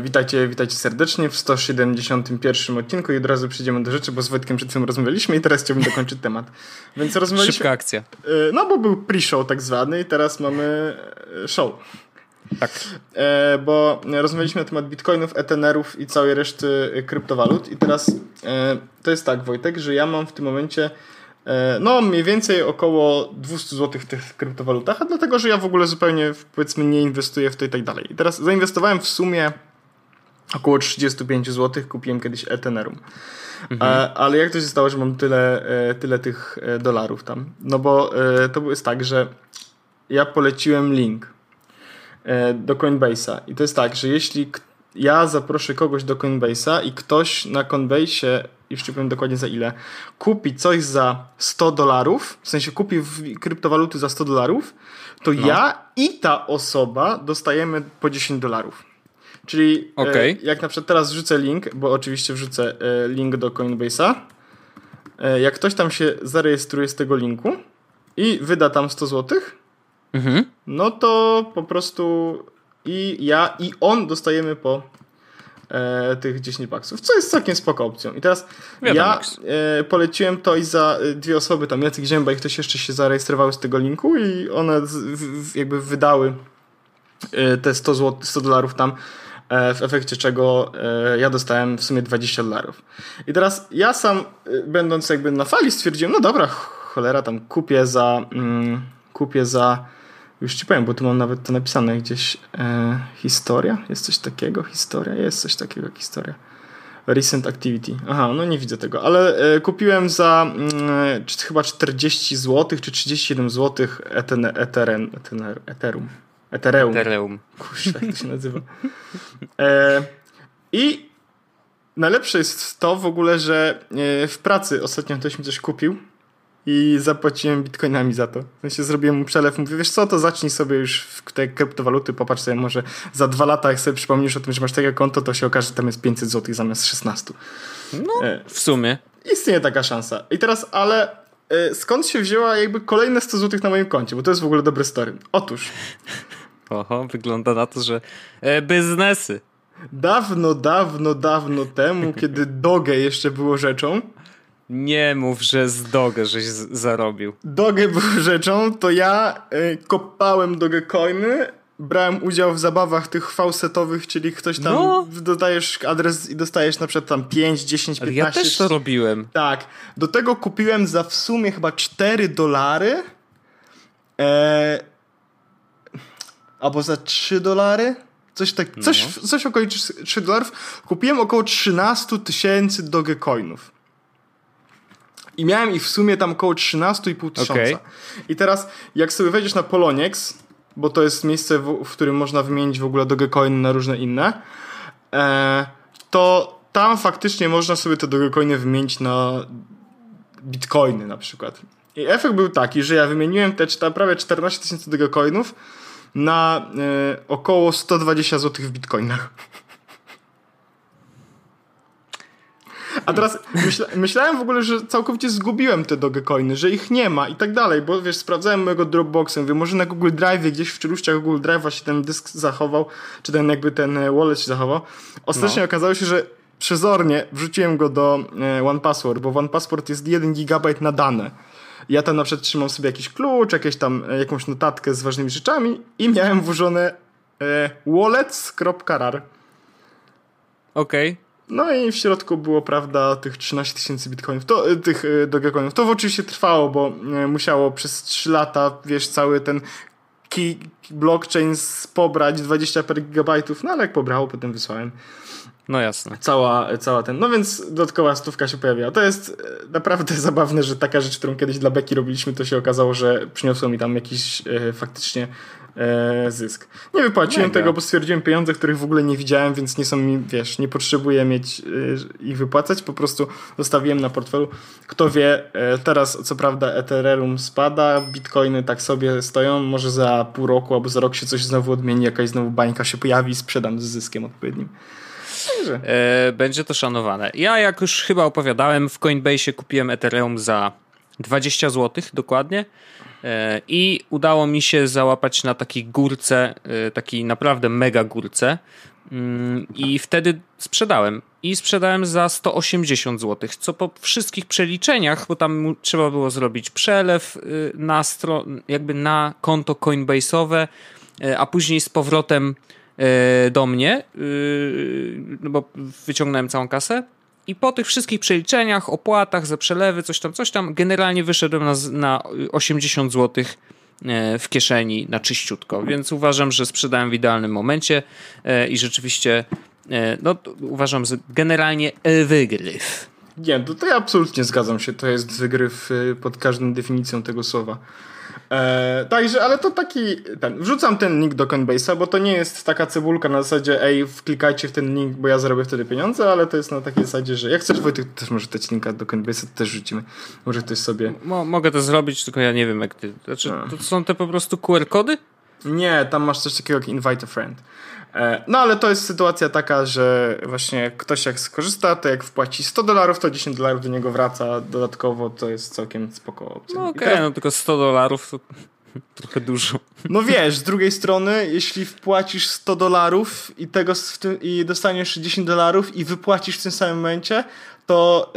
Witajcie, witajcie serdecznie w 171 odcinku i od razu przejdziemy do rzeczy, bo z Wojtkiem przed tym rozmawialiśmy i teraz chciałbym dokończyć temat. Więc rozmawialiśmy... Szybka akcja. E, no bo był pre-show tak zwany i teraz mamy e, show. Tak. E, bo rozmawialiśmy na temat bitcoinów, etenerów i całej reszty kryptowalut i teraz to jest tak Wojtek, że ja mam w tym momencie no, mniej więcej około 200 zł w tych kryptowalutach, a dlatego, że ja w ogóle zupełnie powiedzmy nie inwestuję w to i tak dalej. I teraz zainwestowałem w sumie około 35 zł, kupiłem kiedyś Ethereum. Mhm. E, ale jak to się stało, że mam tyle, e, tyle tych dolarów tam? No bo to jest tak, że ja poleciłem link do Coinbase'a i to jest tak, że jeśli ja zaproszę kogoś do Coinbase'a i ktoś na Coinbase'ie już ci powiem dokładnie za ile, kupi coś za 100 dolarów, w sensie kupi kryptowaluty za 100 dolarów, to no. ja i ta osoba dostajemy po 10 dolarów. Czyli e, okay. jak na przykład teraz wrzucę link, bo oczywiście wrzucę e, link do Coinbase'a, e, jak ktoś tam się zarejestruje z tego linku i wyda tam 100 zł, mhm. no to po prostu i ja i on dostajemy po e, tych 10 baksów, co jest całkiem spoko opcją. I teraz Wiadomo. ja e, poleciłem to i za dwie osoby, tam Jacek Zięba i ktoś jeszcze się zarejestrowały z tego linku i one z, w, jakby wydały te 100 zł, 100 dolarów tam w efekcie czego e, ja dostałem w sumie 20 dolarów. I teraz ja sam, będąc jakby na fali, stwierdziłem, no dobra, cholera, tam kupię za, mm, kupię za już ci powiem, bo tu mam nawet to napisane gdzieś. E, historia? Jest coś takiego? Historia? Jest coś takiego historia. Recent Activity. Aha, no nie widzę tego, ale e, kupiłem za mm, chyba 40 zł czy 37 zł Ethereum. Ethereum. Ethereum. Kurczę, jak to się nazywa. E, I najlepsze jest to w ogóle, że e, w pracy ostatnio ktoś mi coś kupił i zapłaciłem bitcoinami za to. W sensie zrobiłem mu przelew, mówię, wiesz co, to zacznij sobie już w te kryptowaluty, popatrz sobie może za dwa lata, jak sobie przypomnisz o tym, że masz takie konto, to się okaże, że tam jest 500 zł zamiast 16. No, e, w sumie. Istnieje taka szansa. I teraz, ale skąd się wzięła jakby kolejne 100 zł na moim koncie? Bo to jest w ogóle dobry story. Otóż... Oho, wygląda na to, że e, biznesy. Dawno, dawno, dawno temu, kiedy Doge jeszcze było rzeczą, nie mów, że z Dogę żeś zarobił. Dogę był rzeczą, to ja y, kopałem Dogecoiny, brałem udział w zabawach tych fałsetowych, czyli ktoś tam no. dodajesz adres i dostajesz na przykład tam 5, 10, 15. Ja też to robiłem. Tak. Do tego kupiłem za w sumie chyba 4 dolary. E, albo za 3 dolary. Coś, tak, coś, no. coś około 3 dolarów. Kupiłem około 13 tysięcy Dogecoinów. I miałem ich w sumie tam około 13,5 tysiąca. Okay. I teraz, jak sobie wejdziesz na Poloniex, bo to jest miejsce, w, w którym można wymienić w ogóle Dogecoin na różne inne, e, to tam faktycznie można sobie te Dogecoiny wymienić na Bitcoiny na przykład. I efekt był taki, że ja wymieniłem te prawie 14 tysięcy Dogecoinów na e, około 120 zł w Bitcoinach. A teraz myśla, myślałem w ogóle, że całkowicie zgubiłem te Dogecoiny, że ich nie ma i tak dalej, bo wiesz, sprawdzałem mojego Dropboxa, mówię, może na Google Drive, gdzieś w czeluściach Google Drive'a się ten dysk zachował, czy ten jakby ten e, wallet się zachował. Ostatecznie no. okazało się, że przezornie wrzuciłem go do e, OnePassword, bo OnePassword jest 1 GB na dane. Ja tam na przykład trzymam sobie jakiś klucz, jakieś tam, e, jakąś notatkę z ważnymi rzeczami i miałem włożone e, wallets.rar. Okej. Okay. No i w środku było, prawda, tych 13 tysięcy bitcoinów, to, y, tych y, dogecoinów. To oczywiście trwało, bo y, musiało przez 3 lata, wiesz, cały ten key blockchain pobrać 20 per gigabajtów, no ale jak pobrało, potem wysłałem. No jasne. Cała, cała ten. No więc dodatkowa stówka się pojawiła. To jest naprawdę zabawne, że taka rzecz, którą kiedyś dla Beki robiliśmy, to się okazało, że przyniosło mi tam jakiś e, faktycznie e, zysk. Nie wypłaciłem Mega. tego, bo stwierdziłem pieniądze, których w ogóle nie widziałem, więc nie są mi, wiesz, nie potrzebuję mieć e, ich wypłacać, po prostu zostawiłem na portfelu. Kto wie, e, teraz co prawda Ethereum spada, bitcoiny tak sobie stoją, może za pół roku albo za rok się coś znowu odmieni, jakaś znowu bańka się pojawi i sprzedam z zyskiem odpowiednim. E, będzie to szanowane. Ja, jak już chyba opowiadałem, w Coinbase kupiłem Ethereum za 20 zł dokładnie. E, I udało mi się załapać na takiej górce, e, takiej naprawdę mega górce. Mm, I wtedy sprzedałem. I sprzedałem za 180 zł, co po wszystkich przeliczeniach, bo tam trzeba było zrobić przelew y, na jakby na konto Coinbase'owe, y, a później z powrotem y, do mnie, no bo wyciągnąłem całą kasę. I po tych wszystkich przeliczeniach, opłatach za przelewy, coś tam, coś tam, generalnie wyszedłem na, na 80 zł w kieszeni na czyściutko, więc uważam, że sprzedałem w idealnym momencie i rzeczywiście E, no uważam, że generalnie wygryw. Nie, to, to ja absolutnie zgadzam się. To jest wygryw pod każdą definicją tego słowa. E, także, ale to taki. Ten, wrzucam ten link do Coinbase'a, bo to nie jest taka cebulka na zasadzie, ej, wklikajcie w ten link, bo ja zarobię wtedy pieniądze, ale to jest na takiej zasadzie, że jak chcesz, Wojtek, też może dać linka do Coinbase'a, to też rzucimy. Może ktoś sobie. Mo mogę to zrobić, tylko ja nie wiem, jak ty. Znaczy, to są te po prostu QR-kody? Nie, tam masz coś takiego jak invite a friend. E, no ale to jest sytuacja taka, że właśnie ktoś jak skorzysta, to jak wpłaci 100 dolarów, to 10 dolarów do niego wraca dodatkowo, to jest całkiem spoko opcja. No okej, okay, teraz... no tylko 100 dolarów to trochę dużo. No wiesz, z drugiej strony, jeśli wpłacisz 100 dolarów i, tego tym, i dostaniesz 10 dolarów i wypłacisz w tym samym momencie, to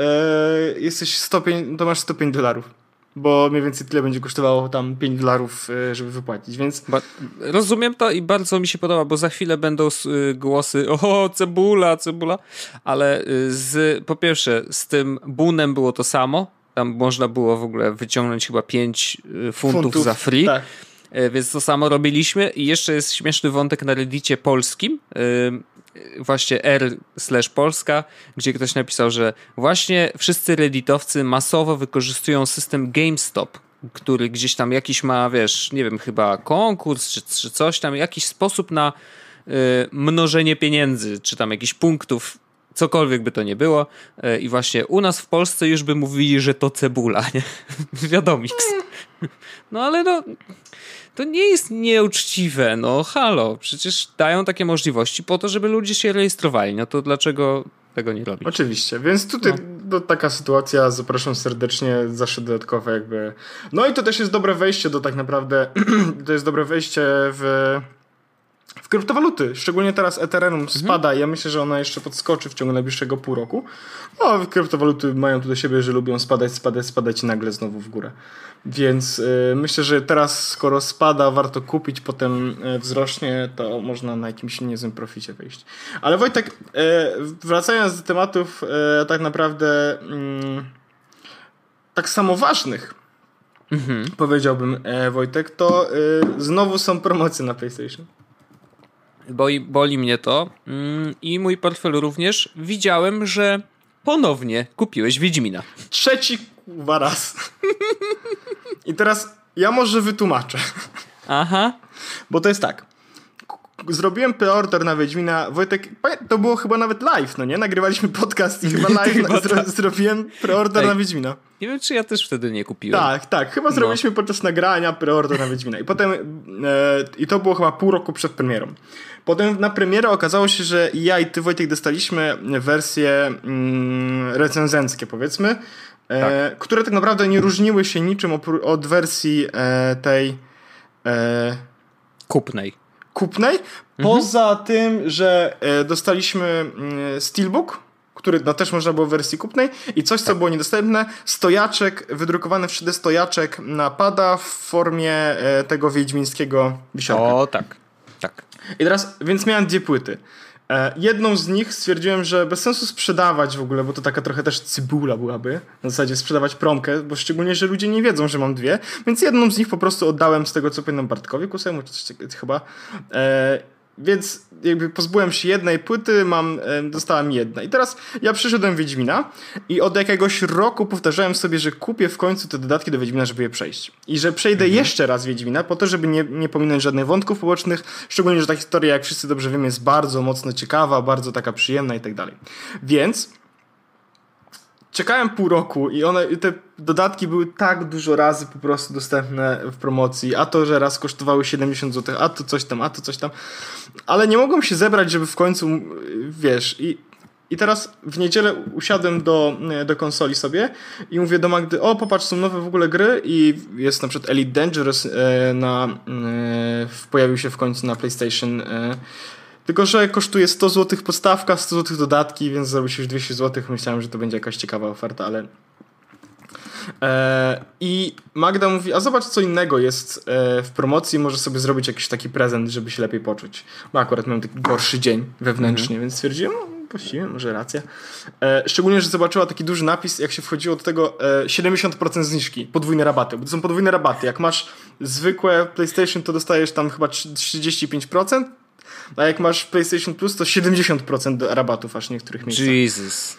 yy, jesteś 105, to masz 105 dolarów bo mniej więcej tyle będzie kosztowało tam 5 dolarów, e, żeby wypłacić, więc... Ba rozumiem to i bardzo mi się podoba, bo za chwilę będą e, głosy o, cebula, cebula, ale e, z, po pierwsze z tym bunem było to samo, tam można było w ogóle wyciągnąć chyba 5 funtów, funtów za free, tak. więc to samo robiliśmy i jeszcze jest śmieszny wątek na reddicie polskim, właśnie r slash Polska, gdzie ktoś napisał, że właśnie wszyscy redditowcy masowo wykorzystują system GameStop, który gdzieś tam jakiś ma, wiesz, nie wiem, chyba konkurs czy, czy coś tam, jakiś sposób na y, mnożenie pieniędzy, czy tam jakichś punktów cokolwiek by to nie było. Y, I właśnie u nas w Polsce już by mówili, że to cebula, nie? Wiadomiks. No ale no, to nie jest nieuczciwe, no halo, przecież dają takie możliwości po to, żeby ludzie się rejestrowali, no to dlaczego tego nie robić? Oczywiście, więc tutaj no. taka sytuacja, zapraszam serdecznie, zawsze dodatkowe jakby... No i to też jest dobre wejście do tak naprawdę, to jest dobre wejście w w kryptowaluty, szczególnie teraz Ethereum mhm. spada ja myślę, że ona jeszcze podskoczy w ciągu najbliższego pół roku. No, kryptowaluty mają tu do siebie, że lubią spadać, spadać, spadać i nagle znowu w górę. Więc y, myślę, że teraz skoro spada, warto kupić, potem y, wzrośnie, to można na jakimś niezłym proficie wyjść. Ale Wojtek, y, wracając do tematów y, tak naprawdę mm, tak samo ważnych, mhm. powiedziałbym e, Wojtek, to znowu są promocje na PlayStation boli, boli mnie to mm, i mój portfel również. Widziałem, że ponownie kupiłeś Wiedźmina. Trzeci dwa raz. I teraz ja może wytłumaczę. Aha. Bo to jest tak. Zrobiłem preorder na Wiedźmina. Wojtek, to było chyba nawet live, no nie? Nagrywaliśmy podcast i chyba live chyba zro tak. zrobiłem preorder na Wiedźmina. Nie wiem, czy ja też wtedy nie kupiłem. Tak, tak. Chyba no. zrobiliśmy podczas nagrania preorder na Wiedźmina. I potem, e, i to było chyba pół roku przed premierą. Potem na premierę okazało się, że ja i ty Wojtek dostaliśmy wersje mm, recenzenckie powiedzmy, e, tak. które tak naprawdę nie różniły się niczym od wersji e, tej e, kupnej. Kupnej. Mhm. Poza tym, że e, dostaliśmy mm, Steelbook, który no, też można było w wersji kupnej i coś, co tak. było niedostępne, stojaczek, wydrukowany w 3D stojaczek napada w formie e, tego wiedźmińskiego wisiorka. O, tak. Tak. I teraz, więc miałem dwie płyty. E, jedną z nich stwierdziłem, że bez sensu sprzedawać w ogóle, bo to taka trochę też cybula byłaby. Na zasadzie sprzedawać promkę, bo szczególnie, że ludzie nie wiedzą, że mam dwie. Więc jedną z nich po prostu oddałem z tego, co pamiętam Bartkowi Kusemu, czy coś chyba. E, więc jakby pozbyłem się jednej płyty, mam, dostałem jedna. I teraz ja przyszedłem Wiedźmina i od jakiegoś roku powtarzałem sobie, że kupię w końcu te dodatki do Wiedźmina, żeby je przejść. I że przejdę mhm. jeszcze raz Wiedźmina, po to, żeby nie, nie pominąć żadnych wątków pobocznych, szczególnie, że ta historia, jak wszyscy dobrze wiemy, jest bardzo mocno ciekawa, bardzo taka przyjemna i tak dalej. Więc czekałem pół roku i one, te dodatki były tak dużo razy po prostu dostępne w promocji, a to, że raz kosztowały 70 zł, a to coś tam, a to coś tam, ale nie mogłem się zebrać, żeby w końcu, wiesz, i I teraz w niedzielę usiadłem do, do konsoli sobie i mówię do Magdy, o popatrz, są nowe w ogóle gry i jest na przykład Elite Dangerous e, na, e, pojawił się w końcu na PlayStation e, tylko, że kosztuje 100 zł podstawka, 100 zł dodatki, więc zrobi się już 200 zł. Myślałem, że to będzie jakaś ciekawa oferta, ale E, I Magda mówi, a zobacz co innego jest e, w promocji, może sobie zrobić jakiś taki prezent, żeby się lepiej poczuć. Bo akurat miałem taki gorszy dzień wewnętrznie, mhm. więc stwierdziłem, no właściwie, może racja. E, szczególnie, że zobaczyła taki duży napis, jak się wchodziło do tego 70% zniżki, podwójne rabaty, bo to są podwójne rabaty. Jak masz zwykłe PlayStation, to dostajesz tam chyba 35%, a jak masz PlayStation Plus, to 70% rabatów aż w niektórych miejscach. Jesus.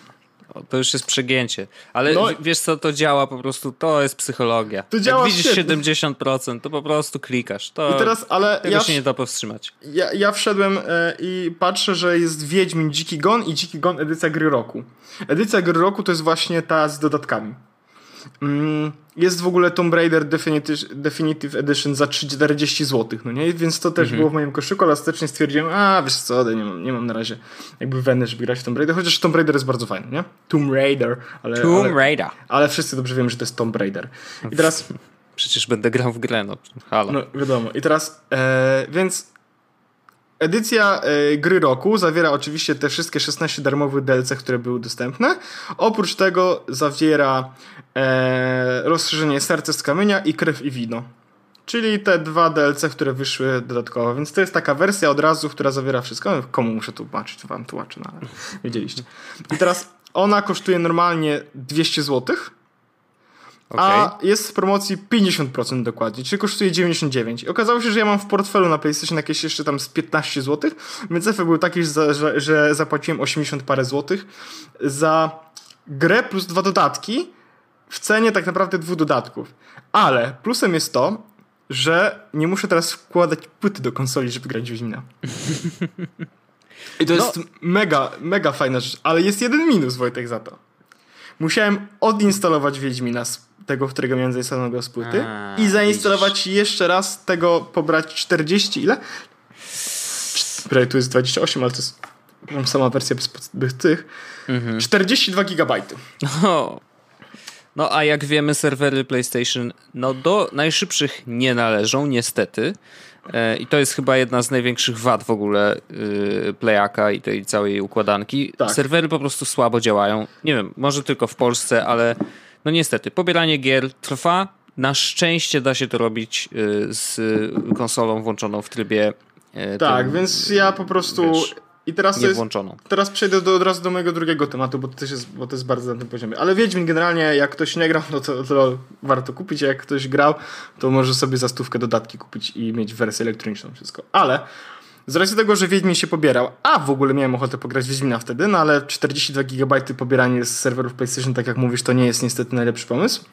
To już jest przegięcie. Ale no, wiesz co, to działa po prostu, to jest psychologia. To działa Jak widzisz świetnie. 70%, to po prostu klikasz. To, I teraz, ale tego ja się nie da powstrzymać. Ja, ja wszedłem e, i patrzę, że jest Wiedźmin Dziki Gon i Dziki Gon edycja gry roku. Edycja gry roku to jest właśnie ta z dodatkami. Mm, jest w ogóle Tomb Raider Definitive, Definitive Edition za 40 zł, no nie? Więc to też mhm. było w moim koszyku, ale ostatecznie stwierdziłem, a wiesz co, nie mam, nie mam na razie jakby weny, żeby grać w Tomb Raider, chociaż Tomb Raider jest bardzo fajny, nie? Tomb Raider, ale... Tomb ale, Raider. Ale wszyscy dobrze wiemy, że to jest Tomb Raider. I teraz... Przecież będę grał w grę, no halo. No wiadomo. I teraz, e, więc Edycja e, gry roku zawiera oczywiście te wszystkie 16 darmowych DLC, które były dostępne. Oprócz tego zawiera e, rozszerzenie Serce z Kamienia i Krew i Wino. Czyli te dwa DLC, które wyszły dodatkowo. Więc to jest taka wersja od razu, która zawiera wszystko. Komu muszę tłumaczyć? Wam tłumaczę, no ale wiedzieliście. I teraz ona kosztuje normalnie 200 złotych Okay. A jest w promocji 50% dokładnie, czyli kosztuje 99. I okazało się, że ja mam w portfelu na PlayStation jakieś jeszcze tam z 15 zł, więc efekt był taki, że, że, zapłaciłem 80 parę złotych za grę plus dwa dodatki w cenie tak naprawdę dwóch dodatków. Ale plusem jest to, że nie muszę teraz wkładać płyty do konsoli, żeby grać Wiedźmina. I to no. jest mega, mega fajna rzecz, ale jest jeden minus, Wojtek, za to. Musiałem odinstalować Wiedźmina z tego, którego miałem zainstalowanego z płyty A, i zainstalować widzisz. jeszcze raz tego, pobrać 40 ile? Prawie tu jest 28, ale to jest sama wersja bez, bez tych. Mhm. 42 gigabajty. Oh. No a jak wiemy serwery PlayStation no do najszybszych nie należą niestety. E, I to jest chyba jedna z największych wad w ogóle yy, Playaka i tej całej układanki. Tak. Serwery po prostu słabo działają. Nie wiem, może tylko w Polsce, ale no niestety, pobieranie gier trwa. Na szczęście da się to robić y, z konsolą włączoną w trybie. Y, tak, tym, więc ja po prostu. Wiesz, I teraz, jest, teraz przejdę do, od razu do mojego drugiego tematu, bo to, też jest, bo to jest bardzo na tym poziomie. Ale Wiedźmin generalnie, jak ktoś nie grał, no to, to warto kupić, a jak ktoś grał, to może sobie za stówkę dodatki kupić i mieć wersję elektroniczną, wszystko. Ale z racji tego, że Wiedźmin się pobierał, a w ogóle miałem ochotę pograć Wiedźmina wtedy, no ale 42 GB pobieranie z serwerów PlayStation, tak jak mówisz, to nie jest niestety najlepszy pomysł.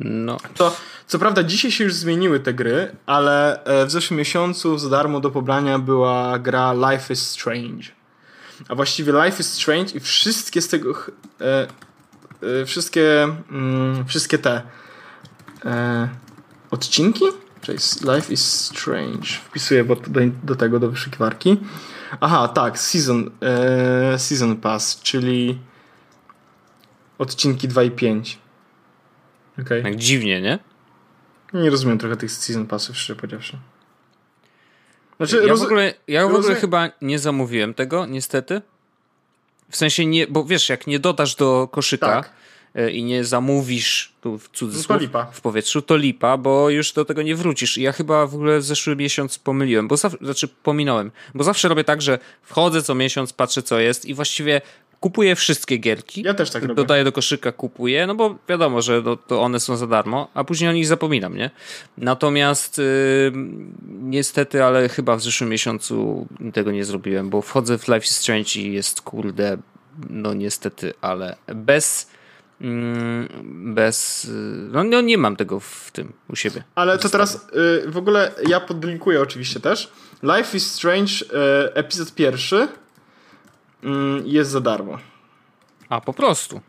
No. To co prawda dzisiaj się już zmieniły te gry, ale e, w zeszłym miesiącu za darmo do pobrania była gra Life is Strange. A właściwie Life is Strange i wszystkie z tego e, e, wszystkie mm, wszystkie te e, odcinki Life is Strange. Wpisuję do, do tego, do wyszukiwarki. Aha, tak, Season, e, season Pass, czyli odcinki 2 i 5. Okay. Tak dziwnie, nie? Nie rozumiem trochę tych Season Passów, szczerze powiedziawszy. Znaczy, ja, w ogóle, ja w ogóle chyba nie zamówiłem tego, niestety. W sensie nie, bo wiesz, jak nie dodasz do koszyka, tak. E, i nie zamówisz, tu w cudzysłów, no w powietrzu, to lipa, bo już do tego nie wrócisz. I ja chyba w ogóle w zeszły miesiąc pomyliłem, bo zawsze, znaczy pominąłem, bo zawsze robię tak, że wchodzę co miesiąc, patrzę co jest i właściwie kupuję wszystkie gierki. Ja też tak robię. Dodaję do koszyka, kupuję, no bo wiadomo, że to, to one są za darmo, a później o nich zapominam, nie? Natomiast yy, niestety, ale chyba w zeszłym miesiącu tego nie zrobiłem, bo wchodzę w Life is Strange i jest kurde, no niestety, ale bez bez. No, no, nie mam tego w tym u siebie. Ale to teraz y, w ogóle ja podlinkuję oczywiście też. Life is Strange, y, epizod pierwszy y, jest za darmo. A po prostu.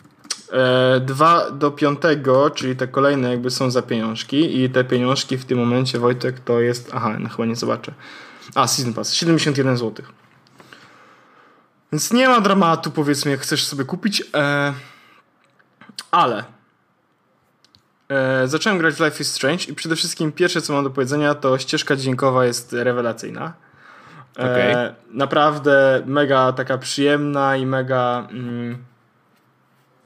E, dwa do piątego, czyli te kolejne jakby są za pieniążki i te pieniążki w tym momencie Wojtek to jest, aha, no chyba nie zobaczę. A, Season Pass, 71 zł. Więc nie ma dramatu, powiedzmy, jak chcesz sobie kupić. E, ale e, zacząłem grać w Life is Strange i przede wszystkim pierwsze, co mam do powiedzenia, to ścieżka dźwiękowa jest rewelacyjna. E, okay. Naprawdę mega taka przyjemna i mega... Mm,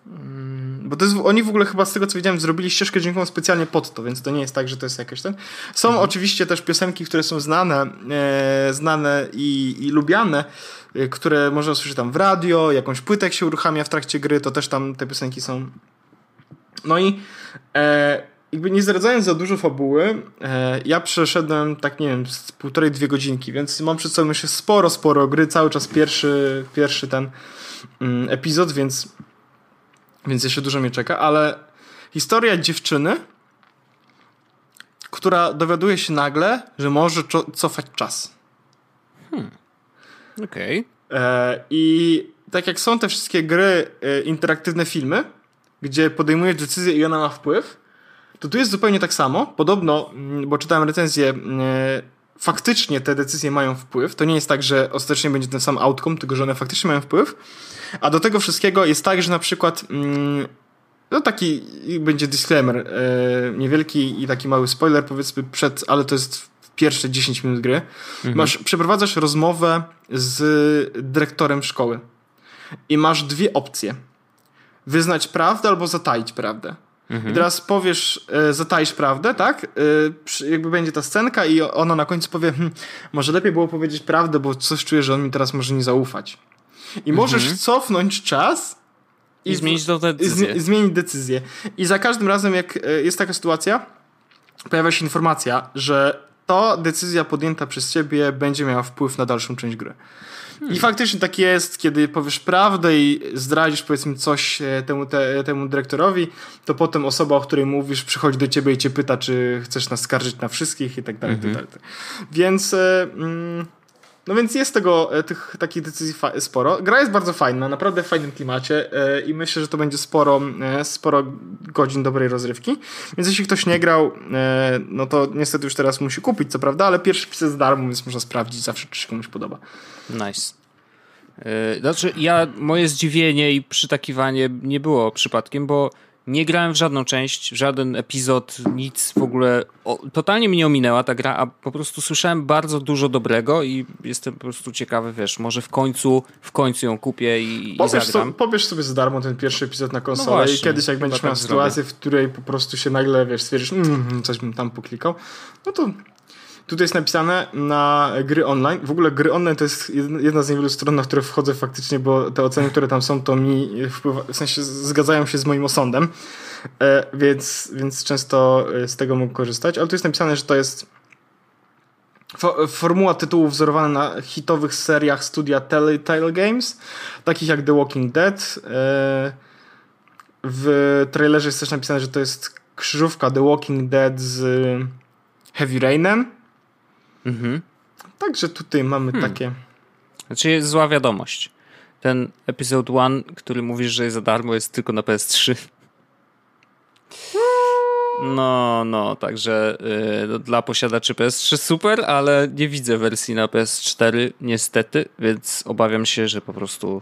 mm, bo to jest, oni w ogóle chyba z tego co widziałem zrobili ścieżkę dźwiękową specjalnie pod to, więc to nie jest tak, że to jest jakieś ten. Są mhm. oczywiście też piosenki, które są znane, e, znane i, i lubiane, e, które można usłyszeć tam w radio, jakąś płytę jak się uruchamia w trakcie gry, to też tam te piosenki są. No i e, jakby nie zdradzając za dużo fabuły, e, ja przeszedłem tak, nie wiem, z półtorej, dwie godzinki, więc mam przed sobą jeszcze sporo, sporo gry, cały czas pierwszy, pierwszy ten mm, epizod, więc, więc jeszcze dużo mnie czeka, ale historia dziewczyny, która dowiaduje się nagle, że może cofać czas. Hmm. Okej. Okay. E, I tak jak są te wszystkie gry, e, interaktywne filmy, gdzie podejmujesz decyzję i ona ma wpływ, to tu jest zupełnie tak samo. Podobno, mm, bo czytałem recenzję, mm, faktycznie te decyzje mają wpływ. To nie jest tak, że ostatecznie będzie ten sam outcome, tylko że one faktycznie mają wpływ. A do tego wszystkiego jest tak, że na przykład mm, no taki będzie disclaimer e, niewielki i taki mały spoiler powiedzmy przed, ale to jest pierwsze 10 minut gry. Mhm. Masz, przeprowadzasz rozmowę z dyrektorem szkoły i masz dwie opcje. Wyznać prawdę albo zataić prawdę. Mhm. I teraz powiesz, e, zataisz prawdę, tak? E, jakby będzie ta scenka i ona na końcu powie, hm, może lepiej było powiedzieć prawdę, bo coś czuję, że on mi teraz może nie zaufać. I możesz mhm. cofnąć czas i, I zmienić tą decyzję. I zmienić decyzję. I za każdym razem, jak e, jest taka sytuacja, pojawia się informacja, że to decyzja podjęta przez ciebie będzie miała wpływ na dalszą część gry. Hmm. I faktycznie tak jest, kiedy powiesz prawdę i zdradzisz powiedzmy coś e, temu, te, temu dyrektorowi, to potem osoba, o której mówisz, przychodzi do ciebie i cię pyta, czy chcesz nas skarżyć na wszystkich i tak dalej. Tak mhm. Więc e, mm, no więc jest tego, e, tych takich decyzji sporo. Gra jest bardzo fajna, naprawdę w fajnym klimacie i myślę, że to będzie sporo, sporo godzin dobrej rozrywki. Więc jeśli ktoś nie grał, no to niestety już teraz musi kupić, co prawda, ale pierwszy wpis jest darmo, więc można sprawdzić zawsze, czy się komuś podoba. Nice. E, znaczy, ja, moje zdziwienie i przytakiwanie nie było przypadkiem, bo nie grałem w żadną część, w żaden epizod, nic w ogóle. O, totalnie mnie ominęła ta gra, a po prostu słyszałem bardzo dużo dobrego i jestem po prostu ciekawy, wiesz, może w końcu, w końcu ją kupię i, pobierz i zagram. So, pobierz sobie za darmo ten pierwszy epizod na konsolę no właśnie, i kiedyś jak będziesz miał tak sytuację, w której po prostu się nagle, wiesz, stwierdzisz, mm, coś bym tam poklikał, no to Tutaj jest napisane na gry online. W ogóle gry online to jest jedna z niewielu stron, na które wchodzę faktycznie, bo te oceny, które tam są, to mi wpływa, w sensie zgadzają się z moim osądem, e, więc, więc często z tego mógł korzystać. Ale tu jest napisane, że to jest formuła tytułów wzorowana na hitowych seriach studia Telltale Games, takich jak The Walking Dead. E, w trailerze jest też napisane, że to jest krzyżówka The Walking Dead z Heavy Rainem. Mhm. Także tutaj mamy hmm. takie. Znaczy jest zła wiadomość. Ten Episode 1, który mówisz, że jest za darmo, jest tylko na PS3. No, no, także yy, dla posiadaczy PS3 super, ale nie widzę wersji na PS4 niestety, więc obawiam się, że po prostu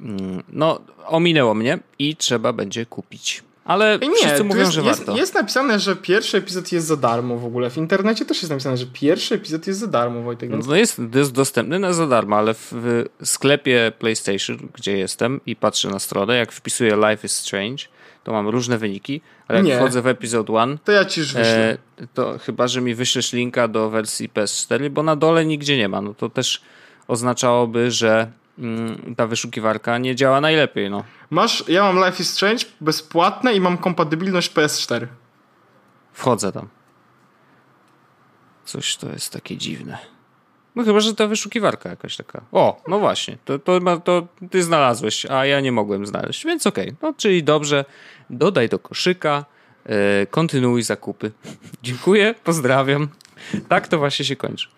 yy, no, ominęło mnie i trzeba będzie kupić. Ale nie, wszyscy mówią, jest, że jest, warto. Jest napisane, że pierwszy epizod jest za darmo w ogóle. W internecie też jest napisane, że pierwszy epizod jest za darmo, Wojtek. Więc... No jest, jest dostępny na za darmo, ale w, w, sklepie PlayStation, gdzie jestem i patrzę na stronę, jak wpisuję Life is Strange, to mam różne wyniki, ale jak Nie. wchodzę w Episode 1, to ja ci już wyślę. E, to chyba, że mi wyślesz linka do wersji PS4, bo na dole nigdzie nie ma. No to też oznaczałoby, że ta wyszukiwarka nie działa najlepiej, no. Masz, ja mam Life is Strange bezpłatne i mam kompatybilność PS4. Wchodzę tam. Coś to jest takie dziwne. No chyba, że ta wyszukiwarka jakaś taka. O, no właśnie, to, to, to ty znalazłeś, a ja nie mogłem znaleźć, więc okej. Okay. No, czyli dobrze, dodaj do koszyka, yy, kontynuuj zakupy. Dziękuję, pozdrawiam. Tak to właśnie się kończy.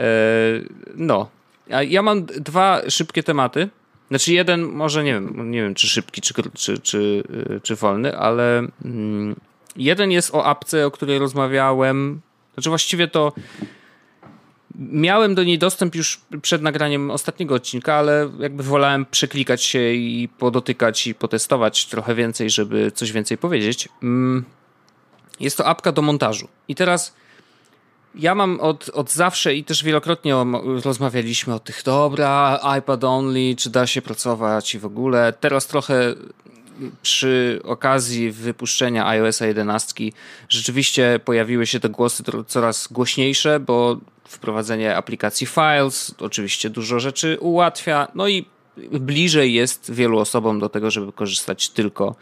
Yy, no, ja mam dwa szybkie tematy. Znaczy jeden może nie wiem, nie wiem czy szybki, czy, czy, czy, y, czy wolny, ale mm, jeden jest o apce, o której rozmawiałem. Znaczy właściwie to Miałem do niej dostęp już przed nagraniem ostatniego odcinka, ale jakby wolałem przeklikać się i podotykać i potestować trochę więcej, żeby coś więcej powiedzieć. Mm, jest to apka do montażu. I teraz ja mam od, od zawsze i też wielokrotnie rozmawialiśmy o tych, dobra, iPad only, czy da się pracować i w ogóle. Teraz trochę przy okazji wypuszczenia iOS 11 rzeczywiście pojawiły się te głosy coraz głośniejsze, bo wprowadzenie aplikacji Files oczywiście dużo rzeczy ułatwia, no i bliżej jest wielu osobom do tego, żeby korzystać tylko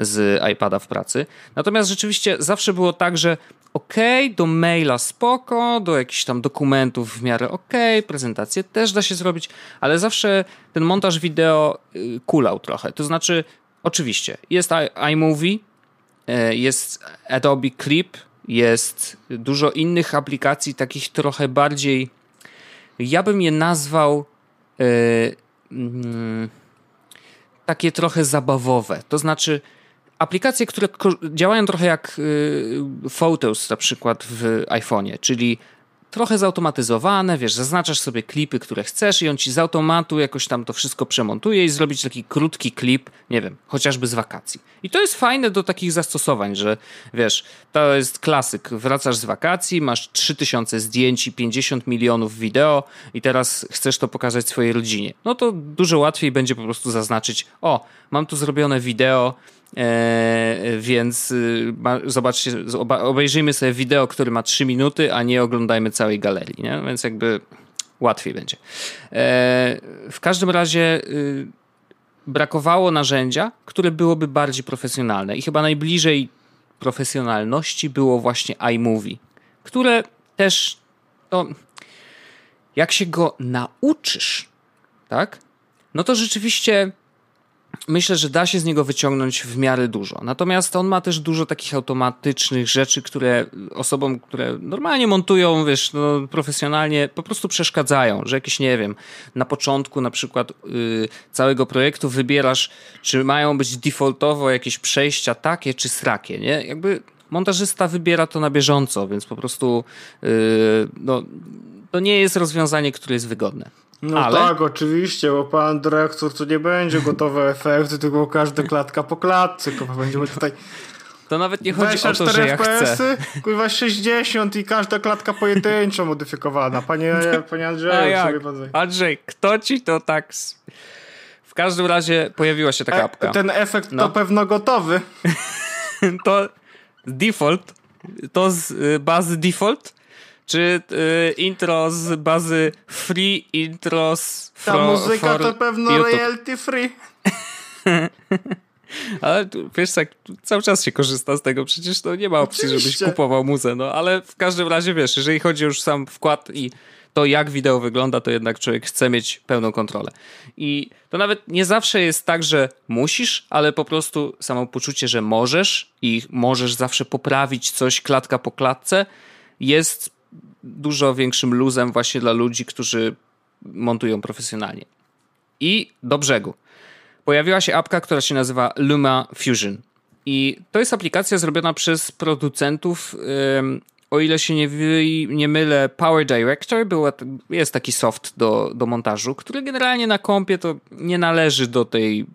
z iPada w pracy. Natomiast rzeczywiście zawsze było tak, że ok, do maila spoko, do jakichś tam dokumentów w miarę ok, prezentację też da się zrobić, ale zawsze ten montaż wideo y, kulał trochę. To znaczy, oczywiście, jest iMovie, y, jest Adobe Clip, jest dużo innych aplikacji, takich trochę bardziej, ja bym je nazwał yy, yy, takie trochę zabawowe. To znaczy, aplikacje, które działają trochę jak y, Photos na przykład w iPhone'ie, czyli trochę zautomatyzowane, wiesz, zaznaczasz sobie klipy, które chcesz i on ci z automatu jakoś tam to wszystko przemontuje i zrobić taki krótki klip, nie wiem, chociażby z wakacji. I to jest fajne do takich zastosowań, że wiesz, to jest klasyk, wracasz z wakacji, masz 3000 zdjęć i 50 milionów wideo i teraz chcesz to pokazać swojej rodzinie. No to dużo łatwiej będzie po prostu zaznaczyć, o, mam tu zrobione wideo, więc y, zobaczcie, obejrzyjmy sobie wideo, które ma 3 minuty, a nie oglądajmy całej galerii, nie? więc jakby łatwiej będzie. E, w każdym razie y, brakowało narzędzia, które byłoby bardziej profesjonalne i chyba najbliżej profesjonalności było właśnie iMovie, które też no, jak się go nauczysz, tak? No to rzeczywiście myślę, że da się z niego wyciągnąć w miarę dużo. Natomiast on ma też dużo takich automatycznych rzeczy, które osobom, które normalnie montują, wiesz, no, profesjonalnie, po prostu przeszkadzają, że jakieś, nie wiem, na początku na przykład yy, całego projektu wybierasz, czy mają być defaultowo jakieś przejścia takie czy srakie, nie? Jakby montażysta wybiera to na bieżąco, więc po prostu yy, no, to nie jest rozwiązanie, które jest wygodne. No Ale... tak, oczywiście, bo pan dyrektor to nie będzie gotowe efekty, tylko każda klatka po klatce, tylko będziemy tutaj... To nawet nie chodzi o to, że ja chcę. Kurwa 60 i każda klatka pojedynczo modyfikowana. Panie, panie Andrzeju? Sobie Andrzej, kto ci to tak... W każdym razie pojawiła się taka e, apka. Ten efekt no. to pewno gotowy. to default, to z y, bazy default czy y, intro z bazy free intros Ta muzyka to pewno YouTube. royalty free. ale wiesz, tak cały czas się korzysta z tego, przecież to nie ma opcji, Oczywiście. żebyś kupował muzę, no ale w każdym razie wiesz, jeżeli chodzi już sam wkład i to jak wideo wygląda, to jednak człowiek chce mieć pełną kontrolę. I to nawet nie zawsze jest tak, że musisz, ale po prostu samo poczucie, że możesz i możesz zawsze poprawić coś klatka po klatce jest dużo większym luzem właśnie dla ludzi, którzy montują profesjonalnie. I do brzegu. Pojawiła się apka, która się nazywa Luma Fusion. I to jest aplikacja zrobiona przez producentów, o ile się nie, nie mylę, Power Director. Była, jest taki soft do, do montażu, który generalnie na kompie to nie należy do tej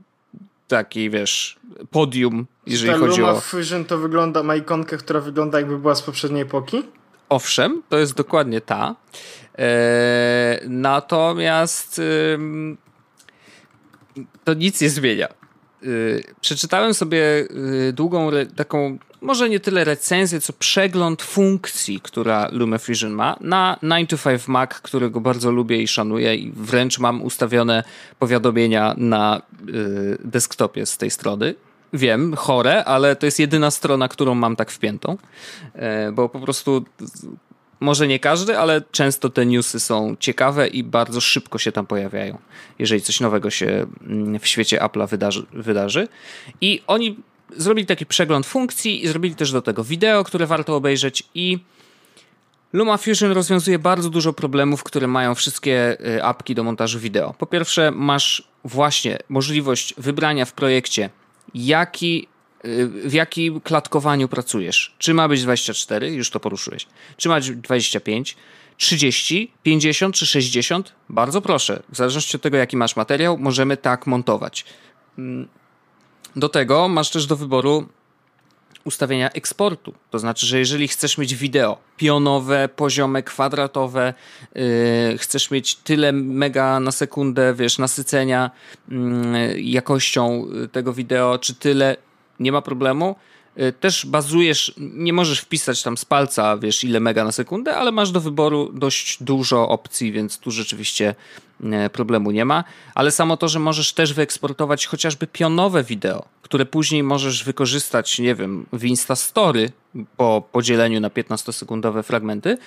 takiej, wiesz, podium, jeżeli Ta chodzi Luma o... Fusion to wygląda, ma ikonkę, która wygląda jakby była z poprzedniej epoki? Owszem, to jest dokładnie ta. E, natomiast to nic nie zmienia. E, przeczytałem sobie e, długą, taką, może nie tyle recenzję, co przegląd funkcji, która LumaFusion ma na 9 to 5 Mac, którego bardzo lubię i szanuję i wręcz mam ustawione powiadomienia na desktopie z tej strony wiem, chore, ale to jest jedyna strona, którą mam tak wpiętą, e, bo po prostu może nie każdy, ale często te newsy są ciekawe i bardzo szybko się tam pojawiają, jeżeli coś nowego się mm, w świecie Apple'a wydarzy, wydarzy. I oni zrobili taki przegląd funkcji i zrobili też do tego wideo, które warto obejrzeć i LumaFusion rozwiązuje bardzo dużo problemów, które mają wszystkie e, apki do montażu wideo. Po pierwsze, masz właśnie możliwość wybrania w projekcie jaki w jakim klatkowaniu pracujesz. Czy ma być 24, już to poruszyłeś. Czy ma być 25, 30, 50 czy 60? Bardzo proszę. W zależności od tego, jaki masz materiał, możemy tak montować. Mm, do tego masz też do wyboru ustawienia eksportu. To znaczy, że jeżeli chcesz mieć wideo pionowe, poziome, kwadratowe, yy, chcesz mieć tyle mega na sekundę, wiesz, nasycenia yy, jakością tego wideo, czy tyle, nie ma problemu. Yy, też bazujesz, nie możesz wpisać tam z palca, wiesz, ile mega na sekundę, ale masz do wyboru dość dużo opcji, więc tu rzeczywiście yy, problemu nie ma. Ale samo to, że możesz też wyeksportować chociażby pionowe wideo, które później możesz wykorzystać, nie wiem, w Instastory po podzieleniu na 15-sekundowe fragmenty,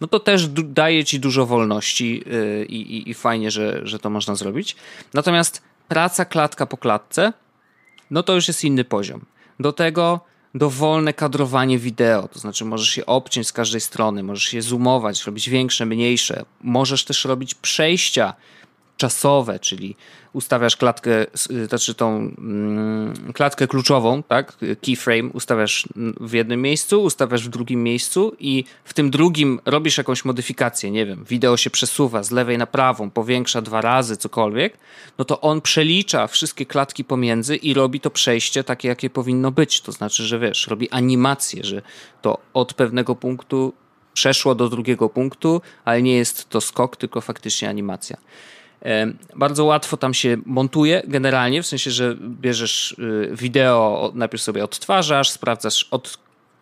no to też daje ci dużo wolności yy, i, i fajnie, że, że to można zrobić. Natomiast praca klatka po klatce, no to już jest inny poziom. Do tego dowolne kadrowanie wideo, to znaczy możesz je obciąć z każdej strony, możesz je zoomować, robić większe, mniejsze, możesz też robić przejścia czasowe, czyli ustawiasz klatkę, y, znaczy tą mm, klatkę kluczową, tak, keyframe ustawiasz w jednym miejscu, ustawiasz w drugim miejscu i w tym drugim robisz jakąś modyfikację, nie wiem, wideo się przesuwa z lewej na prawą, powiększa dwa razy, cokolwiek, no to on przelicza wszystkie klatki pomiędzy i robi to przejście takie, jakie powinno być. To znaczy, że wiesz, robi animację, że to od pewnego punktu przeszło do drugiego punktu, ale nie jest to skok, tylko faktycznie animacja. Bardzo łatwo tam się montuje generalnie, w sensie, że bierzesz y, wideo, najpierw sobie odtwarzasz, sprawdzasz od,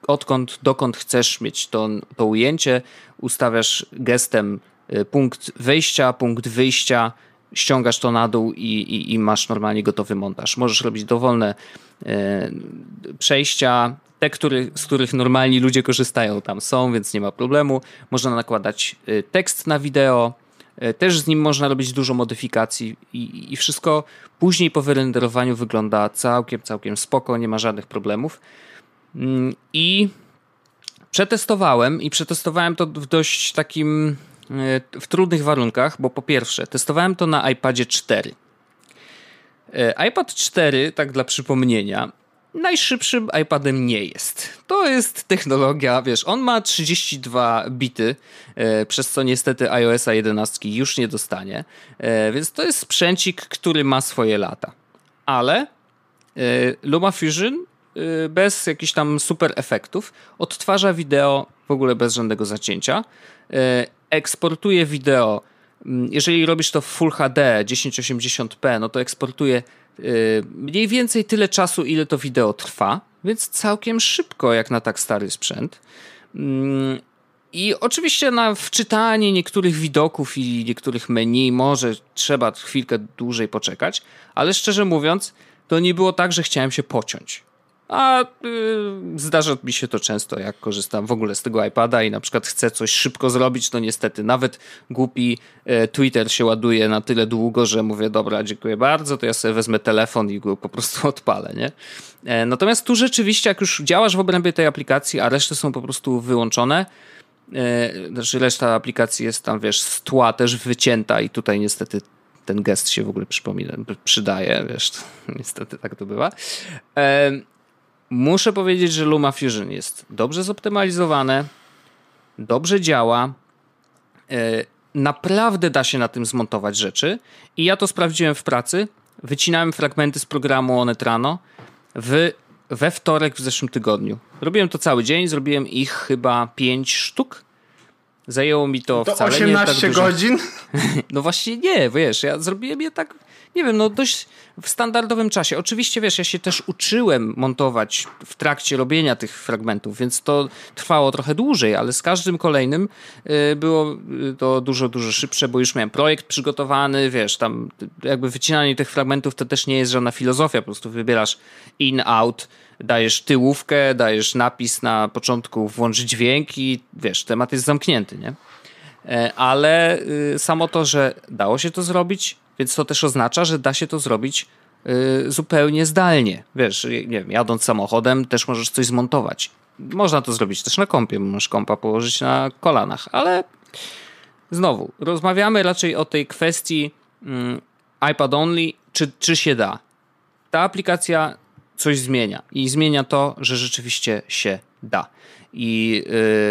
odkąd, dokąd chcesz mieć to, to ujęcie, ustawiasz gestem y, punkt wejścia, punkt wyjścia, ściągasz to na dół i, i, i masz normalnie gotowy montaż. Możesz robić dowolne przejścia, te, który, z których normalni ludzie korzystają, tam są, więc nie ma problemu. Można nakładać tekst na wideo, też z nim można robić dużo modyfikacji i, i wszystko później po wyrenderowaniu wygląda całkiem, całkiem spoko, nie ma żadnych problemów. Mm, I przetestowałem i przetestowałem to w dość takim e, w trudnych warunkach, bo po pierwsze testowałem to na iPadzie 4. E, iPad 4, tak dla przypomnienia, najszybszym iPadem nie jest. To jest technologia, wiesz, on ma 32 bity, e, przez co niestety iOSa 11 już nie dostanie, e, więc to jest sprzęcik, który ma swoje lata. Ale e, LumaFusion bez jakichś tam super efektów odtwarza wideo w ogóle bez żadnego zacięcia, eksportuje wideo mm, jeżeli robisz to w Full HD 1080p, no to eksportuje mniej więcej tyle czasu, ile to wideo trwa, więc całkiem szybko, jak na tak stary sprzęt. Mm, I oczywiście na wczytanie niektórych widoków i niektórych menu może trzeba chwilkę dłużej poczekać, ale szczerze mówiąc, to nie było tak, że chciałem się pociąć. A yy, zdarza mi się to często, jak korzystam w ogóle z tego iPada i na przykład chcę coś szybko zrobić, to niestety nawet głupi e, Twitter się ładuje na tyle długo, że mówię, dobra, dziękuję bardzo, to ja sobie wezmę telefon i go po prostu odpalę, nie? E, natomiast tu rzeczywiście, jak już działasz w obrębie tej aplikacji, a reszty są po prostu wyłączone, e, znaczy reszta aplikacji jest tam, wiesz, z tła też wycięta i tutaj niestety ten gest się w ogóle przypomina, przydaje, wiesz, niestety tak to bywa. Muszę powiedzieć, że LumaFusion jest dobrze zoptymalizowane, dobrze działa. E, naprawdę da się na tym zmontować rzeczy i ja to sprawdziłem w pracy. Wycinałem fragmenty z programu Onetrano w, we wtorek w zeszłym tygodniu. Robiłem to cały dzień, zrobiłem ich chyba 5 sztuk. Zajęło mi to, to wcale 18 nie tak godzin? No właśnie nie, wiesz, ja zrobiłem je tak nie wiem, no dość w standardowym czasie. Oczywiście, wiesz, ja się też uczyłem montować w trakcie robienia tych fragmentów, więc to trwało trochę dłużej, ale z każdym kolejnym y, było y, to dużo, dużo szybsze, bo już miałem projekt przygotowany, wiesz, tam jakby wycinanie tych fragmentów to też nie jest żadna filozofia, po prostu wybierasz in, out, dajesz tyłówkę, dajesz napis na początku, włącz dźwięk i wiesz, temat jest zamknięty, nie? E, ale y, samo to, że dało się to zrobić, więc to też oznacza, że da się to zrobić yy, zupełnie zdalnie. Wiesz, nie wiem, jadąc samochodem też możesz coś zmontować. Można to zrobić też na kompie, możesz kompa położyć na kolanach, ale znowu, rozmawiamy raczej o tej kwestii yy, iPad only, czy, czy się da. Ta aplikacja coś zmienia. I zmienia to, że rzeczywiście się da. I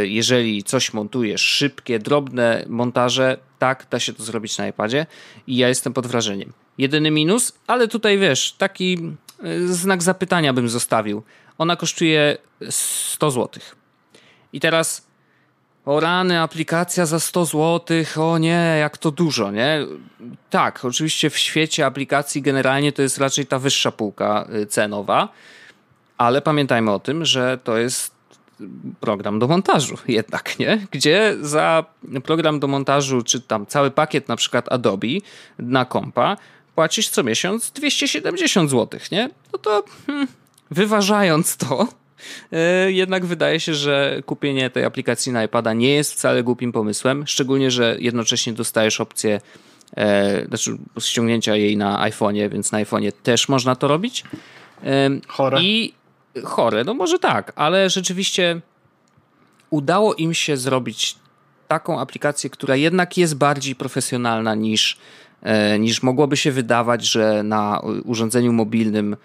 y, jeżeli coś montujesz, szybkie, drobne montaże, tak, da się to zrobić na iPadzie i ja jestem pod wrażeniem. Jedyny minus, ale tutaj wiesz, taki y, znak zapytania bym zostawił. Ona kosztuje 100 zł. I teraz o rany, aplikacja za 100 zł, o nie, jak to dużo, nie? Tak, oczywiście w świecie aplikacji generalnie to jest raczej ta wyższa półka y, cenowa, ale pamiętajmy o tym, że to jest program do montażu jednak, nie? Gdzie za program do montażu, czy tam cały pakiet na przykład Adobe na kompa płacisz co miesiąc 270 zł, nie? No to hmm, wyważając to, yy, jednak wydaje się, że kupienie tej aplikacji na iPada nie jest wcale głupim pomysłem, szczególnie, że jednocześnie dostajesz opcję e, znaczy ściągnięcia jej na iPhone'ie, więc na iPhone'ie też można to robić. Chore. I chore, no może tak, ale rzeczywiście udało im się zrobić taką aplikację, która jednak jest bardziej profesjonalna niż, e, niż mogłoby się wydawać, że na urządzeniu mobilnym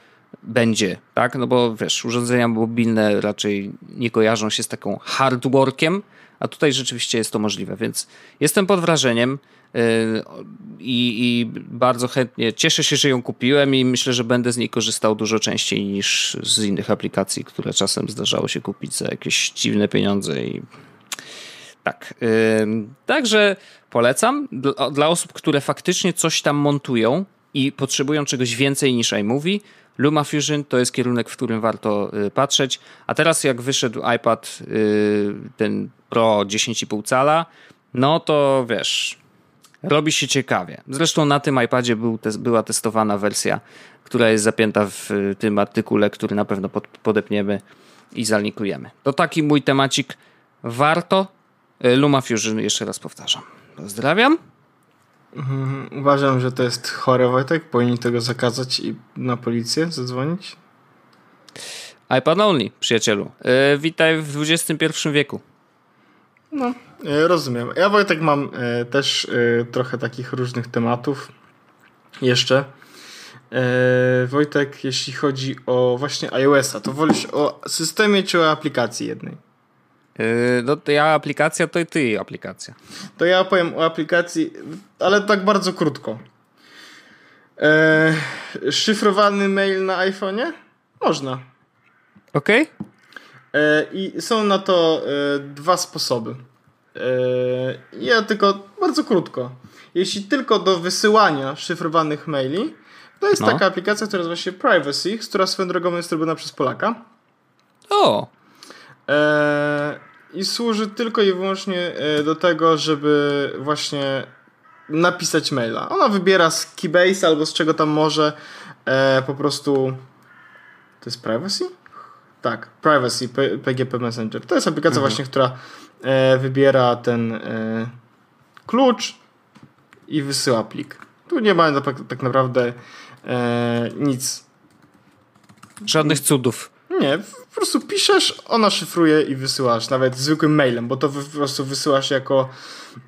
będzie, tak? No bo wiesz, urządzenia mobilne raczej nie kojarzą się z taką hardworkiem, a tutaj rzeczywiście jest to możliwe, więc jestem pod wrażeniem. I, I, bardzo chętnie cieszę się, że ją kupiłem i myślę, że będę z niej korzystał dużo częściej niż z innych aplikacji, które czasem zdarzało się kupić za jakieś dziwne pieniądze i tak. Także polecam dla osób, które faktycznie coś tam montują i potrzebują czegoś więcej niż iMovie. LumaFusion to jest kierunek, w którym warto y, patrzeć. A teraz jak wyszedł iPad y, ten Pro 10,5 cala, no to wiesz, robi się ciekawie. Zresztą na tym iPadzie był była testowana wersja, która jest zapięta w tym artykule, który na pewno pod, podepniemy i zalinkujemy. To taki mój temacik. Warto. LumaFusion jeszcze raz powtarzam. Pozdrawiam. Mhm, uważam, że to jest chore, Wojtek. Powinni tego zakazać i na policję zadzwonić. iPad only, przyjacielu. Yy, witaj w XXI wieku. No, e, rozumiem. Ja Wojtek mam e, też e, trochę takich różnych tematów jeszcze. Wojtek, jeśli chodzi o właśnie iOS-a, to wolisz o systemie czy o aplikacji jednej? No to ja aplikacja, to i ty aplikacja. To ja opowiem o aplikacji, ale tak bardzo krótko. szyfrowany mail na iPhone'ie? Można. Okej. Okay. E, I są na to e, dwa sposoby. Ja tylko bardzo krótko. Jeśli tylko do wysyłania szyfrowanych maili, to jest no. taka aplikacja, która nazywa się Privacy, która swoją drogą jest robiona przez Polaka. O! I służy tylko i wyłącznie do tego, żeby właśnie napisać maila. Ona wybiera z Keybase albo z czego tam może po prostu. To jest privacy? Tak, Privacy, PGP Messenger. To jest aplikacja mhm. właśnie, która e, wybiera ten e, klucz i wysyła plik. Tu nie ma tak, tak naprawdę e, nic. Żadnych cudów. Nie, po prostu piszesz, ona szyfruje i wysyłasz, nawet zwykłym mailem, bo to po prostu wysyłasz jako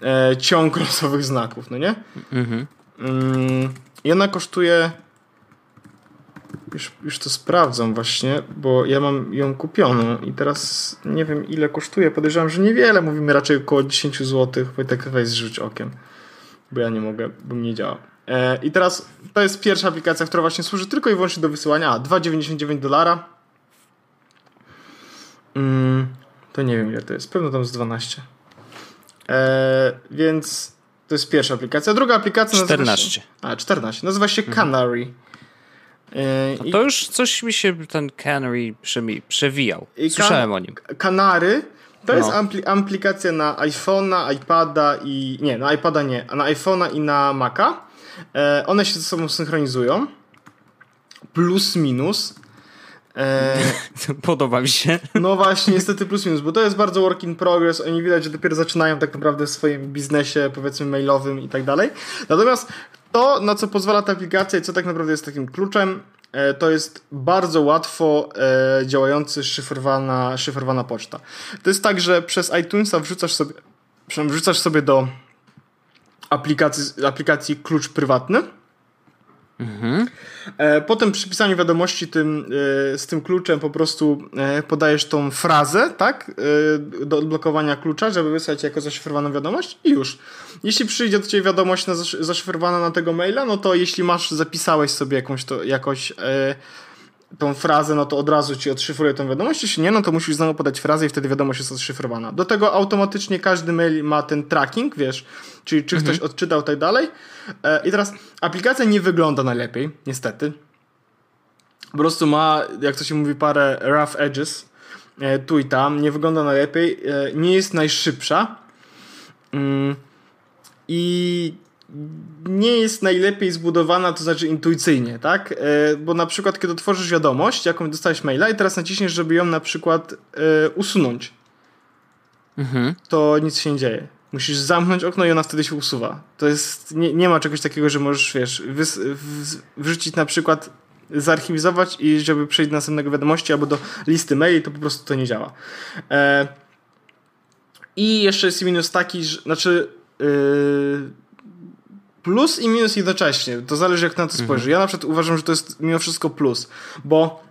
e, ciąg losowych znaków, no nie? Mhm. Mm, I ona kosztuje już, już to sprawdzam właśnie, bo ja mam ją kupioną i teraz nie wiem ile kosztuje. Podejrzewam, że niewiele. Mówimy raczej około 10 zł. Wojtek, weź zrzuć okiem, bo ja nie mogę, bo mnie nie działa. E, I teraz to jest pierwsza aplikacja, która właśnie służy tylko i wyłącznie do wysyłania. A, 2,99 dolara. Mm, to nie wiem ile to jest. Pewno tam z 12. E, więc to jest pierwsza aplikacja. Druga aplikacja 14. nazywa się... A, 14. Nazywa się mhm. Canary. Mhm. No to już coś mi się ten Canary przewijał. Słyszałem o nim. Kanary to no. jest aplikacja na iPhone'a, iPada i. Nie, na iPada nie, a na iPhone'a i na Maca. E, one się ze sobą synchronizują. Plus minus. E, Podoba mi się. No właśnie, niestety plus minus, bo to jest bardzo work in progress. Oni widać, że dopiero zaczynają tak naprawdę w swoim biznesie, powiedzmy, mailowym i tak dalej. Natomiast to, na co pozwala ta aplikacja i co tak naprawdę jest takim kluczem, e, to jest bardzo łatwo e, działający szyfrowana, szyfrowana poczta. To jest tak, że przez iTunesa wrzucasz sobie, wrzucasz sobie do aplikacji, aplikacji klucz prywatny Mhm. E, potem przy pisaniu wiadomości tym, e, z tym kluczem po prostu e, podajesz tą frazę, tak? Do odblokowania klucza, żeby wysłać jako zaszyfrowaną wiadomość i już. Jeśli przyjdzie do ciebie wiadomość na zaszyfrowana na tego maila, no to jeśli masz, zapisałeś sobie jakąś to, jakoś tą frazę, no to od razu ci odszyfruje tą wiadomość. Jeśli nie, no to musisz znowu podać frazę i wtedy wiadomość jest odszyfrowana. Do tego automatycznie każdy mail ma ten tracking, wiesz, czyli czy mhm. ktoś odczytał tak dalej. E, I teraz aplikacja nie wygląda najlepiej, niestety. Po prostu ma, jak to się mówi, parę rough edges e, tu i tam. Nie wygląda najlepiej. E, nie jest najszybsza. Mm, I nie jest najlepiej zbudowana, to znaczy intuicyjnie, tak? E, bo na przykład, kiedy otworzysz wiadomość, jaką dostałeś maila i teraz naciśniesz, żeby ją na przykład e, usunąć, mhm. to nic się nie dzieje. Musisz zamknąć okno i ona wtedy się usuwa. To jest, nie, nie ma czegoś takiego, że możesz, wiesz, wys, w, wrzucić na przykład zarchiwizować i żeby przejść do następnego wiadomości albo do listy maili, to po prostu to nie działa. E, I jeszcze jest minus taki, że, znaczy yy, plus i minus jednocześnie. To zależy jak na to spojrzy. Mhm. Ja na przykład uważam, że to jest mimo wszystko plus, bo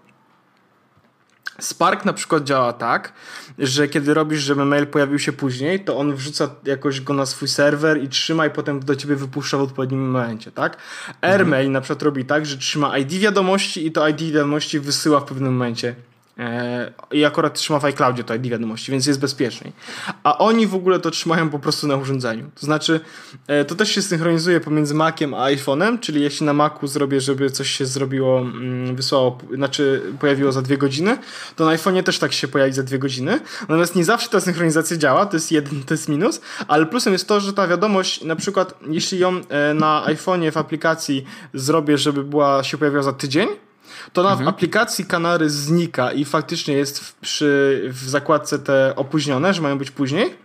Spark na przykład działa tak, że kiedy robisz, żeby mail pojawił się później, to on wrzuca jakoś go na swój serwer i trzyma i potem do ciebie wypuszcza w odpowiednim momencie, tak? AirMail mhm. na przykład robi tak, że trzyma ID wiadomości i to ID wiadomości wysyła w pewnym momencie I akurat trzyma w iCloudzie to ID wiadomości, więc jest bezpieczniej. A oni w ogóle to trzymają po prostu na urządzeniu. To znaczy, e, to też się synchronizuje pomiędzy Maciem a iPhone'em, czyli jeśli na Macu zrobię, żeby coś się zrobiło, mm, wysłało, znaczy pojawiło za dwie godziny, to na iPhone'ie też tak się pojawi za dwie godziny. Natomiast nie zawsze ta synchronizacja działa, to jest jeden, to jest minus, ale plusem jest to, że ta wiadomość, na przykład jeśli ją e, na iPhone'ie w aplikacji zrobię, żeby była, się pojawiła za tydzień, to na mhm. aplikacji Kanary znika i faktycznie jest w, przy, w zakładce te opóźnione, że mają być później.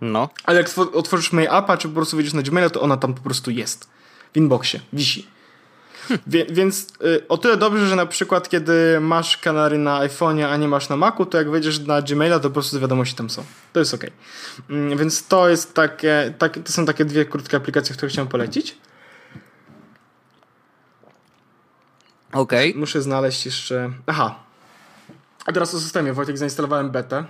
No. Ale jak otworzysz mail appa, czy po prostu wejdziesz na Gmaila, to ona tam po prostu jest. W inboxie, wisi. Hm. Wie, więc y, o tyle dobrze, że na przykład kiedy masz kanary na iPhone'ie, a nie masz na Macu, to jak wejdziesz na Gmaila, to po prostu wiadomości tam są. To jest ok. Mm, więc to jest takie, tak, to są takie dwie krótkie aplikacje, które chciałem polecić. Okej. Okay. Muszę znaleźć jeszcze... Aha. A teraz o systemie. Wojtek, zainstalowałem betę.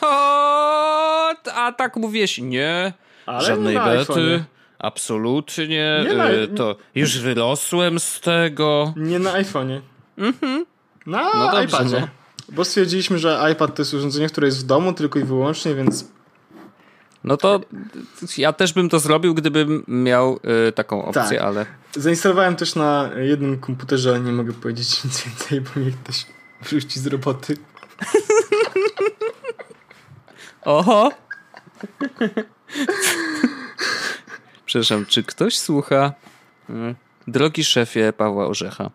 O, a tak mówiłeś, nie. Ale Żadnej nie bety. Absolutnie. Nie na... Y, to już wyrosłem z tego. Nie na iPhone'ie. Mhm. Na no dobrze, iPadzie. No. Bo stwierdziliśmy, że iPad to jest urządzenie, które jest w domu tylko i wyłącznie, więc no to ja też bym to zrobił, gdybym miał y, taką opcję, tak. ale. Zainstalowałem też na jednym komputerze, ale nie mogę powiedzieć nic więcej, bo mnie ktoś wrzuci z roboty. Oho! Przepraszam, czy ktoś słucha? Mm. Drogi szefie Pawła Orzecha,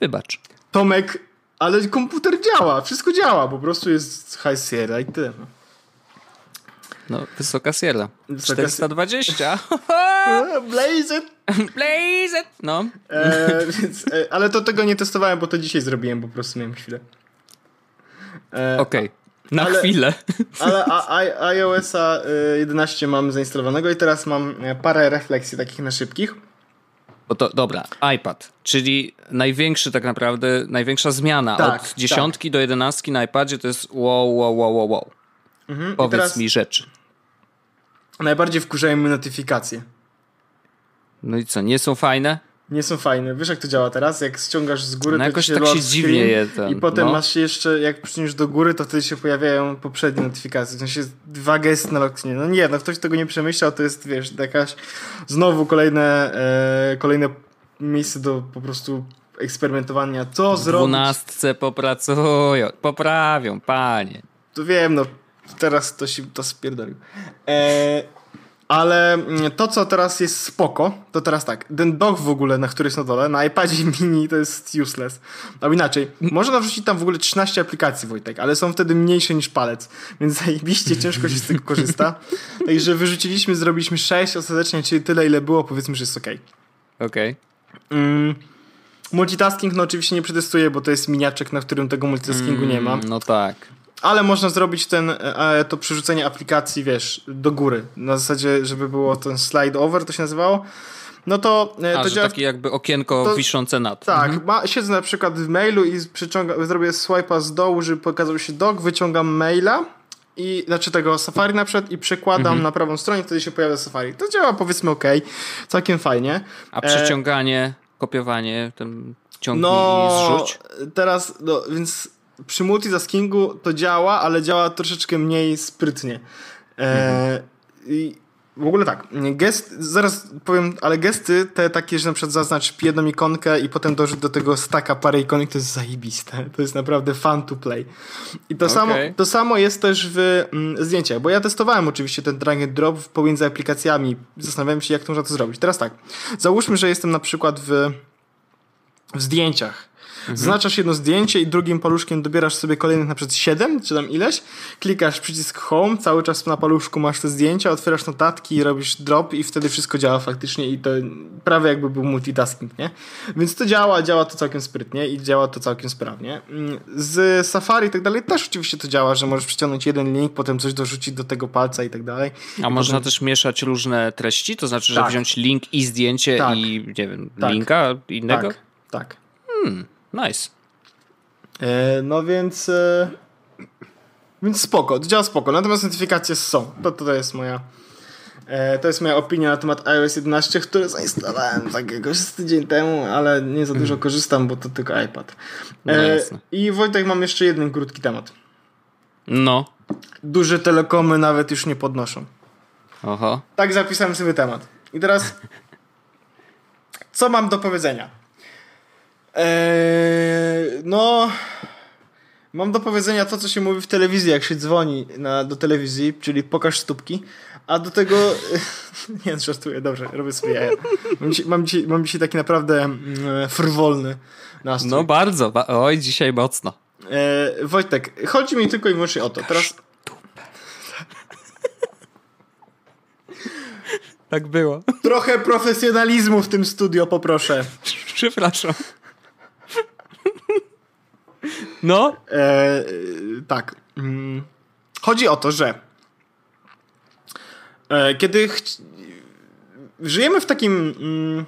wybacz. Tomek, ale komputer działa, wszystko działa, po prostu jest High Sierra i tyle. No. Wysoka Sierra. Wysoka 420. Blaze it! Blaze it! No. E, więc, e, ale to tego nie testowałem, bo to dzisiaj zrobiłem, po prostu miałem chwilę. E, Okej. Okay. Na ale, chwilę. Ale iOS-a 11 e, mam zainstalowanego i teraz mam e, parę refleksji takich na szybkich. Bo to, dobra, iPad, czyli największy tak naprawdę, największa zmiana tak, od dziesiątki tak. do jedenastki na iPadzie to jest wow, wow, wow, wow, wow. Mhm. Powiedz mi rzeczy. Najbardziej wkurzają mnie notyfikacje. No i co, nie są fajne? Nie są fajne. Wiesz jak to działa teraz? Jak ściągasz z góry, no to jakoś się tak się dziwnie je ten, I potem no. masz jeszcze, jak przyniesz do góry, to wtedy się pojawiają poprzednie notyfikacje. W sensie dwa gesty na locknie. No nie, no ktoś tego nie przemyślał, to jest, wiesz, jakaś znowu kolejne, e, kolejne miejsce do po prostu eksperymentowania. Co zrobić? W dwunastce popracują, poprawią, panie. To wiem, no teraz to się to spierdolił. E, ale to, co teraz jest spoko, to teraz tak. Ten dog w ogóle, na który jest na dole, na iPadzie mini to jest useless. Albo inaczej, można wrzucić tam w ogóle 13 aplikacji, Wojtek, ale są wtedy mniejsze niż palec, więc zajebiście ciężko się z tego korzysta. Także wyrzuciliśmy, zrobiliśmy 6 ostatecznie, czyli tyle, ile było, powiedzmy, że jest ok. Okej. Okay. Mm. Multitasking no oczywiście nie przetestuję, bo to jest miniaczek, na którym tego multitaskingu mm, nie ma. No tak ale można zrobić ten, e, to przerzucenie aplikacji, wiesz, do góry. Na zasadzie, żeby było ten slide over, to się nazywało. no to e, A, to działa... takie jakby okienko to, wiszące nad. Tak, mhm. ma, siedzę na przykład w mailu i zrobię swipe'a z dołu, żeby pokazał się dok, wyciągam maila i znaczy tego Safari na przykład i przekładam mhm. na prawą stronę, wtedy się pojawia Safari. To działa powiedzmy ok, całkiem fajnie. A przeciąganie, e... kopiowanie, ten ciągnij no, i zrzuć? teraz, no, więc przy multitaskingu to działa, ale działa troszeczkę mniej sprytnie. E... I w ogóle tak, gest, zaraz powiem, ale gesty te takie, że na przykład zaznacz jedną ikonkę i potem dorzuć do tego staka parę ikonek, to jest zajebiste. To jest naprawdę fun to play. I to, okay. samo, to samo jest też w mm, zdjęciach, bo ja testowałem oczywiście ten drag and drop pomiędzy aplikacjami. Zastanawiałem się, jak to można to zrobić. Teraz tak, załóżmy, że jestem na przykład w, w zdjęciach Mhm. Zaznaczasz jedno zdjęcie i drugim paluszkiem dobierasz sobie kolejnych na przykład 7, czy tam ileś, klikasz przycisk home, cały czas na paluszku masz te zdjęcia, otwierasz notatki, robisz drop i wtedy wszystko działa faktycznie i to prawie jakby był multitasking, nie? Więc to działa, działa to całkiem sprytnie i działa to całkiem sprawnie. Z Safari i tak dalej też oczywiście to działa, że możesz przyciągnąć jeden link, potem coś dorzucić do tego palca i tak dalej. A można też mieszać różne treści? To znaczy, że tak. wziąć link i zdjęcie tak. i nie wiem, tak. linka innego? Tak, tak. Hmm. Nice. E, no więc. E, więc spoko, działa spoko. Natomiast notyfikacje są. To, to jest moja. E, to jest moja opinia na temat iOS 11, które zainstalowałem tak jakoś tydzień temu, ale nie za dużo mm. korzystam, bo to tylko iPad. No I Wojtek, mam jeszcze jeden krótki temat. No. Duże telekomy nawet już nie podnoszą. Oho. Tak zapisałem sobie temat. I teraz. Co mam do powiedzenia? Eee, no. Mam do powiedzenia to, co się mówi w telewizji, jak się dzwoni na, do telewizji, czyli pokaż stópki. A do tego. nie, żartuję, dobrze, robię sobie jaja. Mam dzisiaj, mam dzisiaj, mam dzisiaj taki naprawdę mm, frwolny nastrój. No bardzo, ba oj, dzisiaj mocno. Eee, Wojtek, chodzi mi tylko i wyłącznie o to. Teraz. Tak było. Trochę profesjonalizmu w tym studio poproszę. Przepraszam. No? E, tak. Mm. Chodzi o to, że e, kiedy żyjemy w takim mm,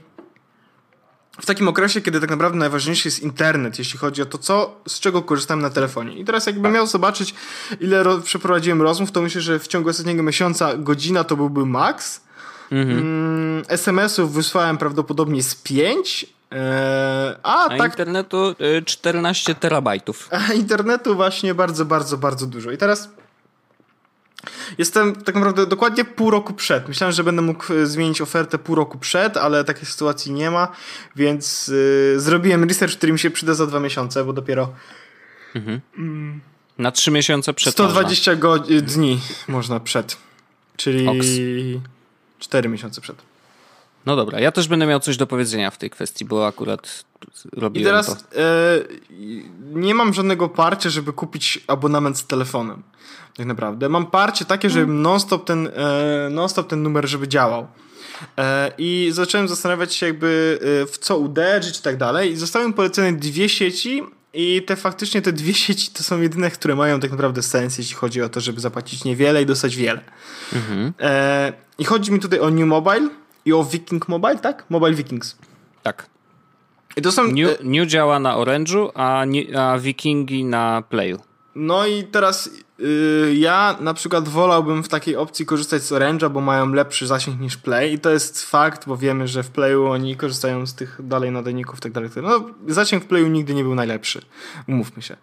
w takim okresie, kiedy tak naprawdę najważniejszy jest internet, jeśli chodzi o to, co, z czego korzystam na telefonie. I teraz jakbym miał zobaczyć, ile ro przeprowadziłem rozmów, to myślę, że w ciągu ostatniego miesiąca godzina to byłby maks. Mhm. Mm, SMS-ów wysłałem prawdopodobnie z 5, Eee, a, a tak, internetu 14 y, terabajtów. A internetu właśnie bardzo, bardzo, bardzo dużo. I teraz jestem tak naprawdę dokładnie pół roku przed. Myślałem, że będę mógł y, zmienić ofertę pół roku przed, ale takiej sytuacji nie ma, więc yy, zrobiłem research, który mi się przyda za dwa miesiące, bo dopiero mhm. mm, na trzy miesiące przed 120 można. dni można przed. Czyli Oks. 4 miesiące przed. No dobra, ja też będę miał coś do powiedzenia w tej kwestii, bo akurat robiłem I teraz to. E, nie mam żadnego parcia, żeby kupić abonament z telefonem. Tak naprawdę. Mam parcie takie, żeby hmm. non-stop ten, e, non ten numer, żeby działał. E, I zacząłem zastanawiać się jakby w co uderzyć i tak dalej. I zostały mi polecone dwie sieci i te faktycznie te dwie sieci to są jedyne, które mają tak naprawdę sens, jeśli chodzi o to, żeby zapłacić niewiele i dostać wiele. Mhm. I chodzi mi tutaj o New Mobile, i o Viking Mobile, tak? Mobile Vikings. Tak. I to są... New, e, New działa na Orange'u, a, a Vikingi na Playu. No i teraz yy, ja na przykład wolałbym w takiej opcji korzystać z Orange'a, bo mają lepszy zasięg niż Play i to jest fakt, bo wiemy, że w Playu oni korzystają z tych dalej nadajników i tak dalej. No zasięg w Playu nigdy nie był najlepszy, umówmy się.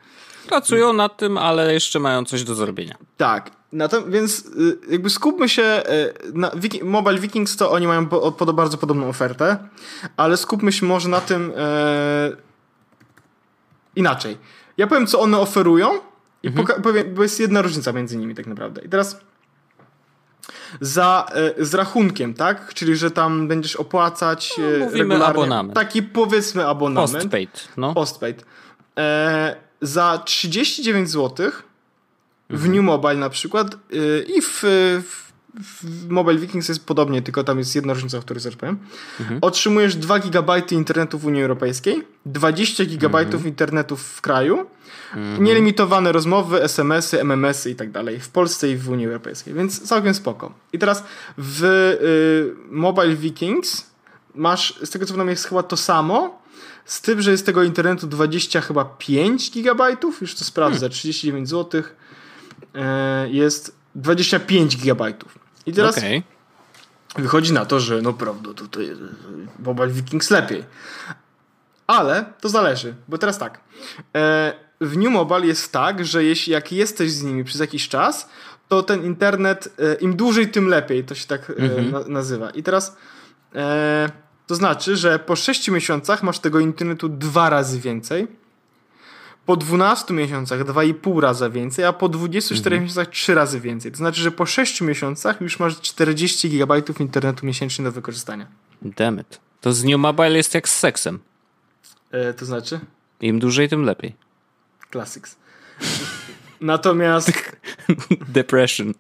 Pracują nad tym, ale jeszcze mają coś do zrobienia. Tak. Na to, więc y, jakby skupmy się y, na Wiki Mobile Vikings to oni mają po, po, bardzo podobną ofertę, ale skupmy się może na tym e, inaczej. Ja powiem, co one oferują i mhm. powiem, bo jest jedna różnica między nimi tak naprawdę. I teraz za, e, z rachunkiem, tak? Czyli, że tam będziesz opłacać no, mówimy regularnie. abonament. Taki powiedzmy abonament. Postpaid. No. Postpaid. E, za 39 zł w. New Mobile na przykład yy, i w, w, w, Mobile Vikings jest podobnie, tylko tam jest jedna różnica, o której zaraz powiem. Mhm. Otrzymujesz 2 GB internetu w Unii Europejskiej, 20 GB mhm. internetu w kraju, mhm. nielimitowane rozmowy, SMS-y, MMS-y i tak dalej w Polsce i w Unii Europejskiej, więc całkiem spoko. I teraz w y, Mobile Vikings masz, z tego co wiem, jest chyba to samo, z tym, że jest tego internetu 20 chyba 5 gigabajtów, już to sprawdzę, hmm. 39 zł, e, jest 25 gigabajtów. I teraz okay. wychodzi na to, że no prawda, tutaj Mobile Vikings lepiej. Ale to zależy, bo teraz tak. E, w New Mobile jest tak, że jeśli jak jesteś z nimi przez jakiś czas, to ten internet e, im dłużej, tym lepiej. To się tak mhm. na, nazywa. I teraz to znaczy, że po 6 miesiącach masz tego internetu dwa razy więcej. Po 12 miesiącach 2,5 razy więcej, a po 24 mhm. miesiącach 3 razy więcej. To znaczy, że po 6 miesiącach już masz 40 GB internetu miesięcznie do wykorzystania. Dammit. To z New Mobile jest jak z seksem. E, to znaczy? Im dłużej, tym lepiej. Classics. Natomiast. Depression.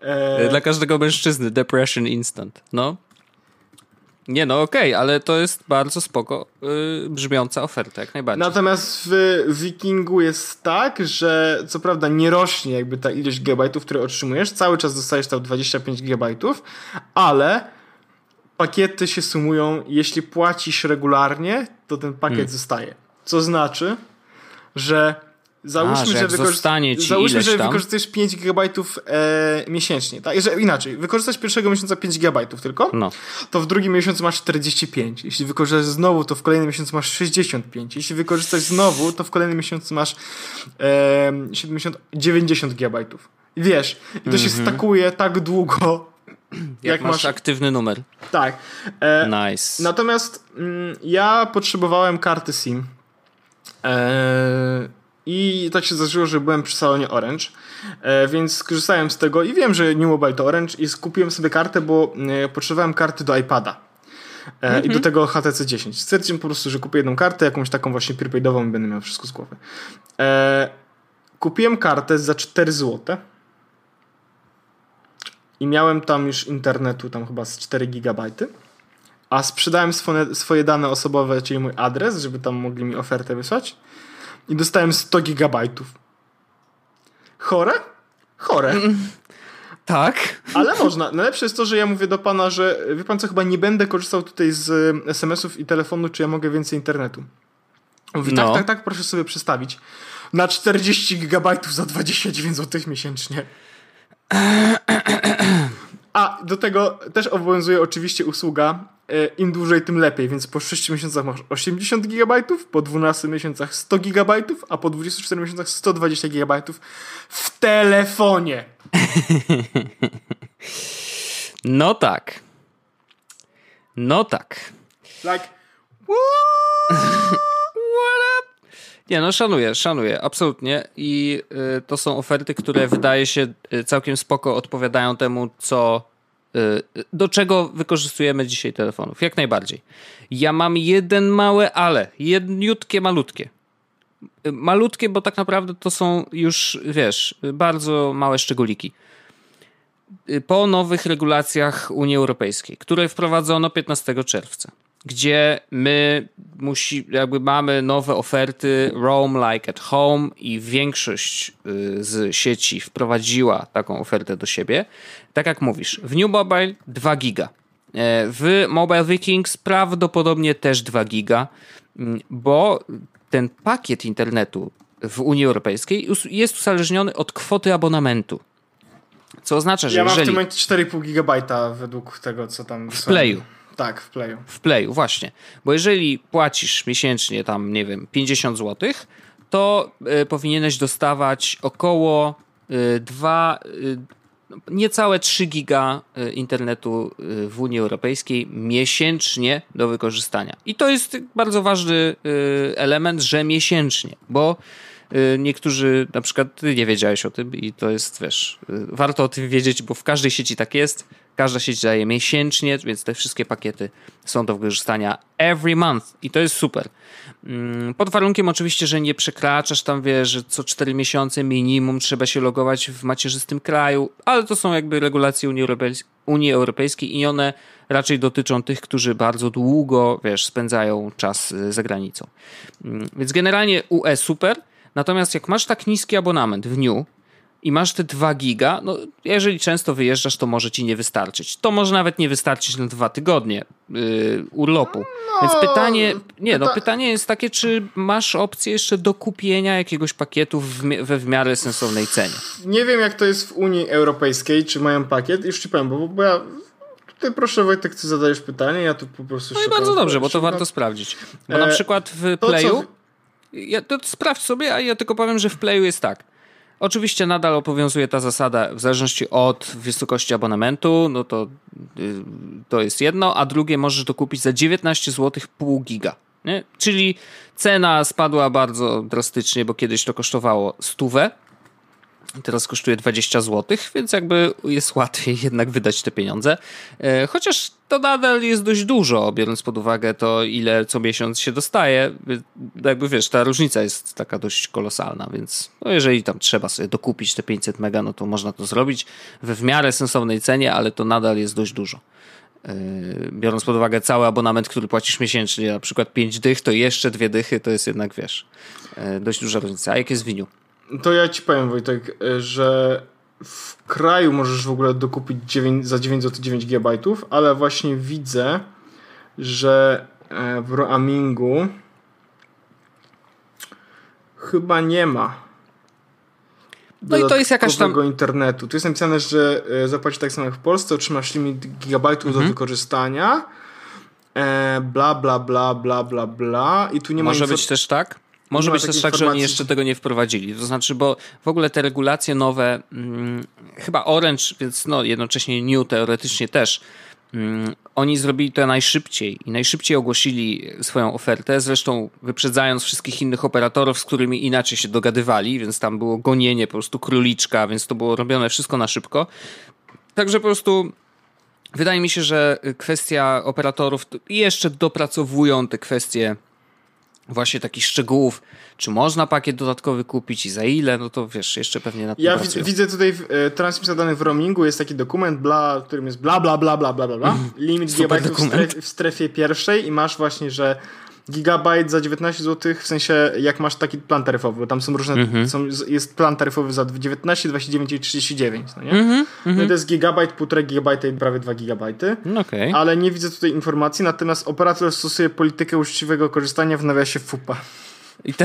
E... Dla każdego mężczyzny depression instant. No. Nie no, okej, okay, ale to jest bardzo spoko yy, brzmiąca oferta, jak najbardziej. Natomiast w Wikingu jest tak, że co prawda nie rośnie jakby ta ilość gigabajtów, które otrzymujesz, cały czas dostajesz tam 25 gigabajtów, ale pakiety się sumują, jeśli płacisz regularnie, to ten pakiet hmm. zostaje. Co znaczy, że Załóżmy, A, że, że, wykorzy- załóżmy, że wykorzystujesz 5 GB e, miesięcznie. Tak? Że, inaczej, wykorzystasz pierwszego miesiąca 5 GB tylko, no. to w drugim miesiącu masz 45. Jeśli wykorzystasz znowu, to w kolejnym miesiącu masz 65. Jeśli wykorzystasz znowu, to w kolejnym miesiącu masz e, 70, 90 GB. Wiesz, i to się mm-hmm. stakuje tak długo, jak, jak masz, masz, aktywny numer. Tak. E, nice. Natomiast mm, ja potrzebowałem karty SIM. E, i tak się zdarzyło, że byłem przy salonie Orange, e, więc skorzystałem z tego i wiem, że New Mobile to Orange i skupiłem sobie kartę, bo e, potrzebowałem karty do iPada. Mm-hmm. I do mhm. tego HTC 10. Stwierdziłem po prostu, że kupię jedną kartę, jakąś taką właśnie prepaidową i będę miał wszystko z głowy. kupiłem kartę za 4 zł. I miałem tam już internetu tam chyba z 4 GB. A sprzedałem swoje, swoje dane osobowe, czyli mój adres, żeby tam mogli mi ofertę wysłać i dostałem 100 gigabajtów. Chore? Chore. Tak. Ale można. Najlepsze jest to, że ja mówię do pana, że wie pan co, chyba nie będę korzystał tutaj z SMS-ów i telefonu, czy ja mogę więcej internetu. Mówi, tak, no. tak, tak, tak, proszę sobie przestawić. Na 40 gigabajtów za 29 zł miesięcznie. A do tego też obowiązuje oczywiście usługa e, im dłużej, tym lepiej, więc po 6 miesiącach masz 80 GB, po 12 miesiącach 100 GB, a po 24 miesiącach 120 GB w telefonie. No tak. No tak. Like, Nie, no szanuję, szanuję, absolutnie. I y, to są oferty, które wydaje się y, całkiem spoko odpowiadają temu, co do czego wykorzystujemy dzisiaj telefonów. Jak najbardziej. Ja mam jeden małe ale, jedniutkie, malutkie. Y, malutkie, bo tak naprawdę to są już, wiesz, bardzo małe szczególiki. Y, po nowych regulacjach Unii Europejskiej, które wprowadzono 15 czerwca gdzie my musi, jakby mamy nowe oferty Roam Like at Home i większość y, z sieci wprowadziła taką ofertę do siebie. Tak jak mówisz, w New Mobile 2 giga. E, w Mobile Vikings prawdopodobnie też 2 giga, mm, bo ten pakiet internetu w Unii Europejskiej jest uzależniony od kwoty abonamentu. Co oznacza, że ja jeżeli... Ja mam w tym momencie 4,5 gigabajta według tego, co tam... W Playu. Tak, w Playu. W Playu, właśnie. Bo jeżeli płacisz miesięcznie tam, nie wiem, 50 zł, to y, powinieneś dostawać około y, 2, y, niecałe 3 giga internetu w Unii Europejskiej miesięcznie do wykorzystania. I to jest bardzo ważny element, że miesięcznie, bo niektórzy, na przykład ty nie wiedziałeś o tym i to jest, wiesz, warto o tym wiedzieć, bo w każdej sieci tak jest Każda sieć daje miesięcznie, więc te wszystkie pakiety są do wykorzystania every month i to jest super. Mm, pod warunkiem oczywiście, że nie przekraczasz tam, wiesz, że co 4 miesiące minimum trzeba się logować w macierzystym kraju, ale to są jakby regulacje Unii, Unii Europejskiej i one raczej dotyczą tych, którzy bardzo długo, wiesz, spędzają czas y, za granicą. Mm, więc generalnie UE super, natomiast jak masz tak niski abonament w New, i masz te 2 giga, no jeżeli często wyjeżdżasz, to może ci nie wystarczyć. To może nawet nie wystarczyć na dwa tygodnie yy, urlopu. No, Więc pytanie, nie, no pytanie jest takie, czy masz opcję jeszcze do kupienia jakiegoś pakietu w, we w miarę sensownej cenie? Nie wiem, jak to jest w Unii Europejskiej, czy mają pakiet. Już ci powiem, bo, bo ja ty proszę Wojtek, ty zadajesz pytanie, ja tu po prostu No i bardzo dobrze, bo to warto sprawdzić. Bo na e, przykład w Playu, to, ja, to sprawdź sobie, a ja tylko powiem, że w Playu jest tak. Oczywiście nadal obowiązuje ta zasada w zależności od wysokości abonamentu, no to, y, to jest jedno, a drugie możesz to kupić za 19 zł pół giga. Nie? Czyli cena spadła bardzo drastycznie, bo kiedyś to kosztowało stówę, Teraz kosztuje 20 zł, więc jakby jest łatwiej jednak wydać te pieniądze. E, chociaż to nadal jest dość dużo, biorąc pod uwagę to, ile co miesiąc się dostaje. Jakby wiesz, ta różnica jest taka dość kolosalna, więc no jeżeli tam trzeba sobie dokupić te 500 mega, no to można to zrobić we w miarę sensownej cenie, ale to nadal jest dość dużo. E, biorąc pod uwagę cały abonament, który płacisz miesięcznie, na przykład 5 dych, to jeszcze dwie dychy, to jest jednak, wiesz, e, dość duża różnica. A jak jest winiu? To ja ci powiem, Wojtek, że w kraju możesz w ogóle dokupić 9, za 9 zł 9 GB, ale właśnie widzę, że e, w roamingu chyba nie ma. No i to jest jakaś tam. internetu. Tu jest napisane, że e, zapłacisz tak samo jak w Polsce, otrzymasz limit gigabajtów mhm. do wykorzystania. E, bla, bla, bla, bla, bla, bla. I tu nie Może ma być też tak? Może być też tak, że oni jeszcze tego nie wprowadzili. To znaczy, bo w ogóle te regulacje nowe, hmm, chyba Orange, więc no jednocześnie New teoretycznie też, hmm, oni zrobili to najszybciej i najszybciej ogłosili swoją ofertę, zresztą wyprzedzając wszystkich innych operatorów, z którymi inaczej się dogadywali, więc tam było gonienie po prostu króliczka, więc to było robione wszystko na szybko. Także po prostu wydaje mi się, że kwestia operatorów jeszcze dopracowują te kwestie właśnie takich szczegółów, czy można pakiet dodatkowy kupić i za ile, no to wiesz, jeszcze pewnie na tym Ja pracują. widzę tutaj w, e, transmisja danych w roamingu, jest taki dokument, bla, w którym jest bla, bla, bla, bla, bla, bla, mm, limit gigabajtów w strefie, w strefie pierwszej i masz właśnie, że gigabajt za 19 zł, w sensie jak masz taki plan taryfowy, bo tam są różne, mm -hmm. są, jest plan taryfowy za 19, 29 i 39, no nie? Mm -hmm. No to jest gigabajt, 1,5 gigabajta i prawie 2 gigabajty, no okay. ale nie widzę tutaj informacji, natomiast operator stosuje politykę uczciwego korzystania w nawiasie FUPA. I to,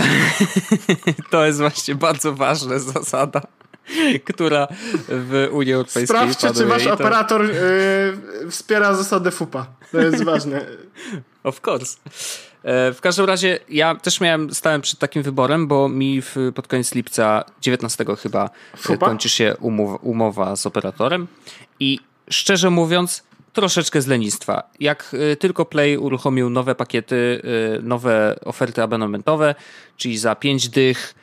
to jest właśnie bardzo ważna zasada która w Unii Europejskiej Sprawdźcie, czy wasz to... operator yy, wspiera zasadę FUPA. To jest ważne. Of course. E, w każdym razie ja też miałem, stałem przed takim wyborem, bo mi w, pod koniec lipca, 19 chyba, e, Fupa? kończy się umowa, umowa z operatorem i szczerze mówiąc, troszeczkę z lenistwa. Jak e, tylko Play uruchomił nowe pakiety, nowe oferty abonamentowe, czyli za 5 dych,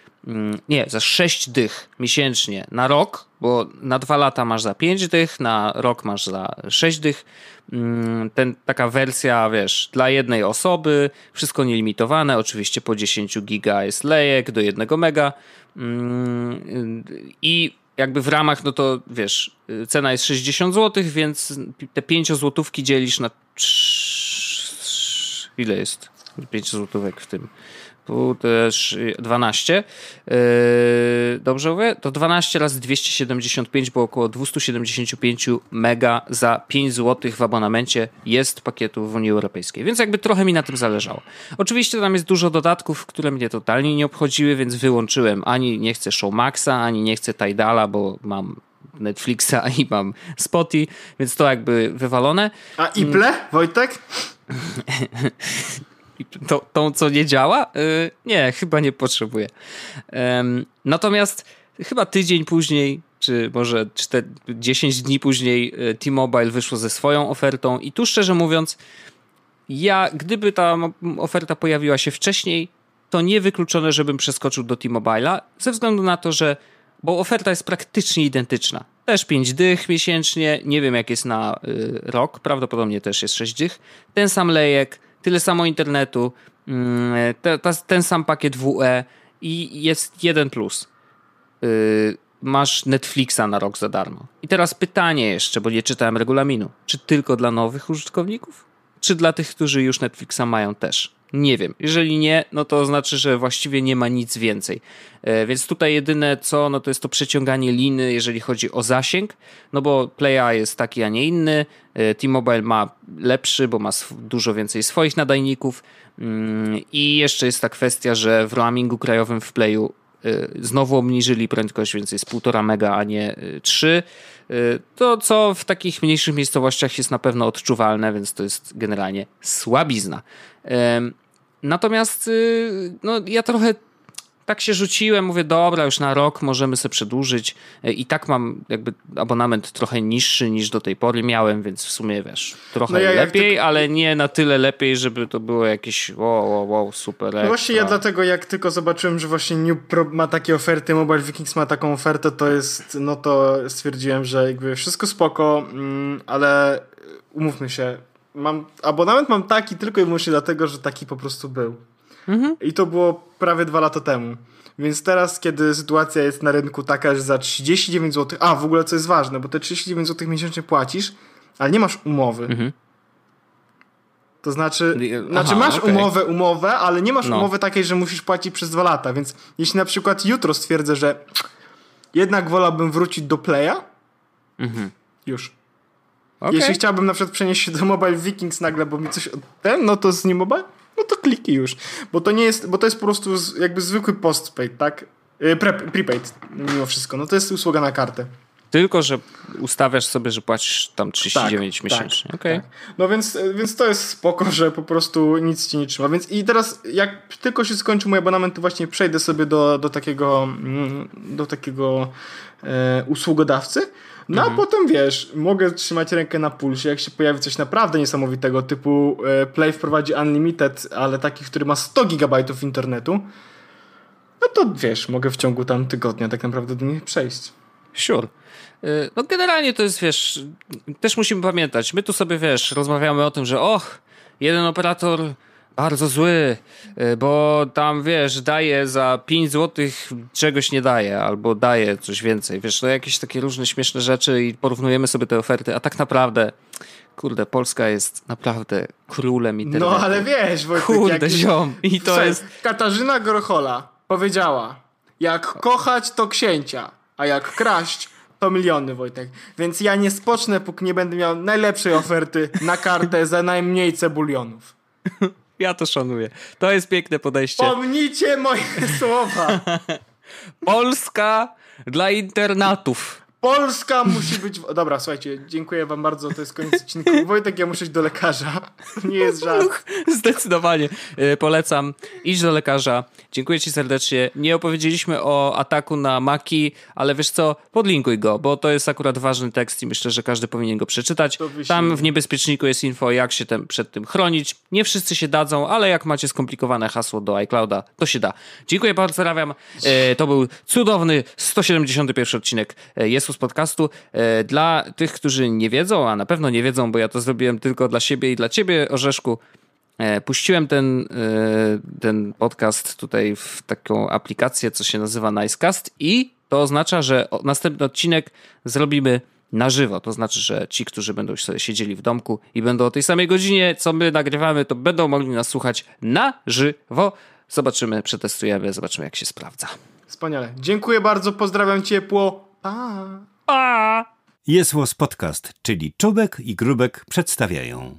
nie, za 6 dych miesięcznie na rok, bo na dwa lata masz za 5 dych, na rok masz za 6 dych, Mm, ten, taka wersja, wiesz, dla jednej osoby, wszystko nielimitowane, oczywiście po 10 giga jest lejek do 1 mega mm, i jakby w ramach, no to wiesz, cena jest 60 zł, więc te 5 złotówki dzielisz na ile jest 5 złotówek w tym? Tu też 12. Yy, dobrze mówię? To 12 razy 275, bo około 275 mega za 5 zł w abonamencie jest pakietu w Unii Europejskiej. Więc jakby trochę mi na tym zależało. Oczywiście tam jest dużo dodatków, które mnie totalnie nie obchodziły, więc wyłączyłem. Ani nie chcę Showmaxa, ani nie chcę Tidala, bo mam Netflixa i mam Spotify, więc to jakby wywalone. A Iple, Wojtek? tą, tą, co nie działa? Yy, nie, chyba nie potrzebuję. natomiast chyba tydzień później, czy może 4, 10 dni później, y, T-Mobile wyszło ze swoją ofertą i tu szczerze mówiąc, ja, gdyby ta oferta pojawiła się wcześniej, to niewykluczone, żebym przeskoczył do T-Mobile'a, ze względu na to, że bo oferta jest praktycznie identyczna. Też 5 dych miesięcznie, nie wiem jak jest na y, rok, prawdopodobnie też jest 6 dych. Ten sam lejek, tyle samo internetu, mm, te, te, ten sam pakiet WE i jest jeden plus. Yy, masz Netflixa na rok za darmo. I teraz pytanie jeszcze, bo nie czytałem regulaminu. Czy tylko dla nowych użytkowników? Czy dla tych, którzy już Netflixa mają też? Nie wiem. Jeżeli nie, no to znaczy, że właściwie nie ma nic więcej. E, więc tutaj jedyne co, no to jest to przeciąganie liny, jeżeli chodzi o zasięg, no bo Playa jest taki, a nie inny. E, T-Mobile ma lepszy, bo ma dużo więcej swoich nadajników. Mm, I jeszcze jest ta kwestia, że w roamingu krajowym w Playu e, znowu obniżyli prędkość, więc jest 1,5 mega, a nie 3. To, co w takich mniejszych miejscowościach jest na pewno odczuwalne, więc to jest generalnie słabizna. Natomiast y, no, ja trochę tak się rzuciłem, mówię, dobra, już na rok możemy sobie przedłużyć. E, I tak mam jakby abonament trochę niższy niż do tej pory miałem, więc w sumie wiesz, trochę no ja lepiej, ale nie na tyle lepiej, żeby to było jakieś wow, wow, wow super. No właśnie ja dlatego jak tylko zobaczyłem, że właśnie New Pro ma takie oferty, Mobile Vikings ma taką ofertę, to jest, no to stwierdziłem, że jakby wszystko spoko, mm, ale umówmy się, mam, abonament mam taki tylko i wyłącznie dlatego, że taki po prostu był. Mhm. I to było prawie dwa lata temu. Więc teraz, kiedy sytuacja jest na rynku taka, że za 39 zł, a w ogóle co jest ważne, bo te 39 zł miesięcznie płacisz, ale nie masz umowy. Mhm. To znaczy, Aha, znaczy masz okay. umowę, umowę, ale nie masz no. umowy takiej, że musisz płacić przez dwa lata. Więc jeśli na przykład jutro stwierdzę, że jednak wolałbym wrócić do Playa, mhm. już. Okay. Jeśli chciałbym na przykład przenieść się do Mobile Vikings nagle, bo mi coś ten, no to z nie mobile, no to kliknij już. Bo to nie jest, bo to jest po prostu jakby zwykły postpaid, tak? Y, pre, prepaid mimo wszystko. No to jest usługa na kartę. Tylko, że ustawiasz sobie, że płacisz tam 39 tak, miesięcznie. Tak, okay. tak. No więc, więc to jest spoko, że po prostu nic ci nie trzyma. Więc i teraz jak tylko się skończy mój abonament, to właśnie przejdę sobie do, do takiego mm, do takiego e, usługodawcy no mhm. a potem wiesz, mogę trzymać rękę na pulsie, jak się pojawi coś naprawdę niesamowitego, typu e, Play wprowadzi Unlimited, ale taki, który ma 100 GB internetu, no to wiesz, mogę w ciągu tam tygodnia tak naprawdę do nich przejść. Sure. E, no generalnie to jest, wiesz, też musimy pamiętać, my tu sobie, wiesz, rozmawiamy o tym, że och, jeden operator bardzo zły, y, bo tam wiesz, daje za 5 zł czegoś nie daje, albo daje coś więcej. Wiesz, to jakieś takie różne śmieszne rzeczy i porównujemy sobie te oferty, a tak naprawdę. Kurde, Polska jest naprawdę królem internetu. No ale wiesz, Wojtek, Kurde, jak... ziom. I to Słuchaj, jest... Katarzyna Grochola powiedziała, jak kochać to księcia, a jak kraść to miliony, Wojtek. Więc ja nie spocznę, póki nie będę miał najlepszej oferty na kartę za najmniej cebulionów. Ja to szanuję. To jest piękne podejście. Pomnijcie moje słowa. Polska dla internatów. Polska musi być. Dobra, słuchajcie, dziękuję Wam bardzo. To jest koniec odcinku. Wojtek, ja muszę iść do lekarza. Nie jest żart. Zdecydowanie e, polecam. Idź do lekarza. Dziękuję Ci serdecznie. Nie opowiedzieliśmy o ataku na Maki, ale wiesz co, podlinkuj go, bo to jest akurat ważny tekst i myślę, że każdy powinien go przeczytać. Tam w niebezpieczniku jest info, jak się przed tym chronić. Nie wszyscy się dadzą, ale jak macie skomplikowane hasło do iClouda, to się da. Dziękuję bardzo, pozdrawiam. E, to był cudowny 171 odcinek e, Jest z podcastu. E, dla tych, którzy nie wiedzą, a na pewno nie wiedzą, bo ja to zrobiłem tylko dla siebie i dla ciebie, Orzeszku, e, puściłem ten, e, ten podcast tutaj w taką aplikację, co się nazywa Nicecast i to oznacza, że następny odcinek zrobimy na żywo. To znaczy, że ci, którzy będą sobie siedzieli w domku i będą o tej samej godzinie, co my nagrywamy, to będą mogli nas słuchać na żywo. Zobaczymy, przetestujemy, zobaczymy, jak się sprawdza. Wspaniale. Dziękuję bardzo, pozdrawiam ciepło. Pa! Pa! Jest Podcast, czyli Czubek i Grubek przedstawiają.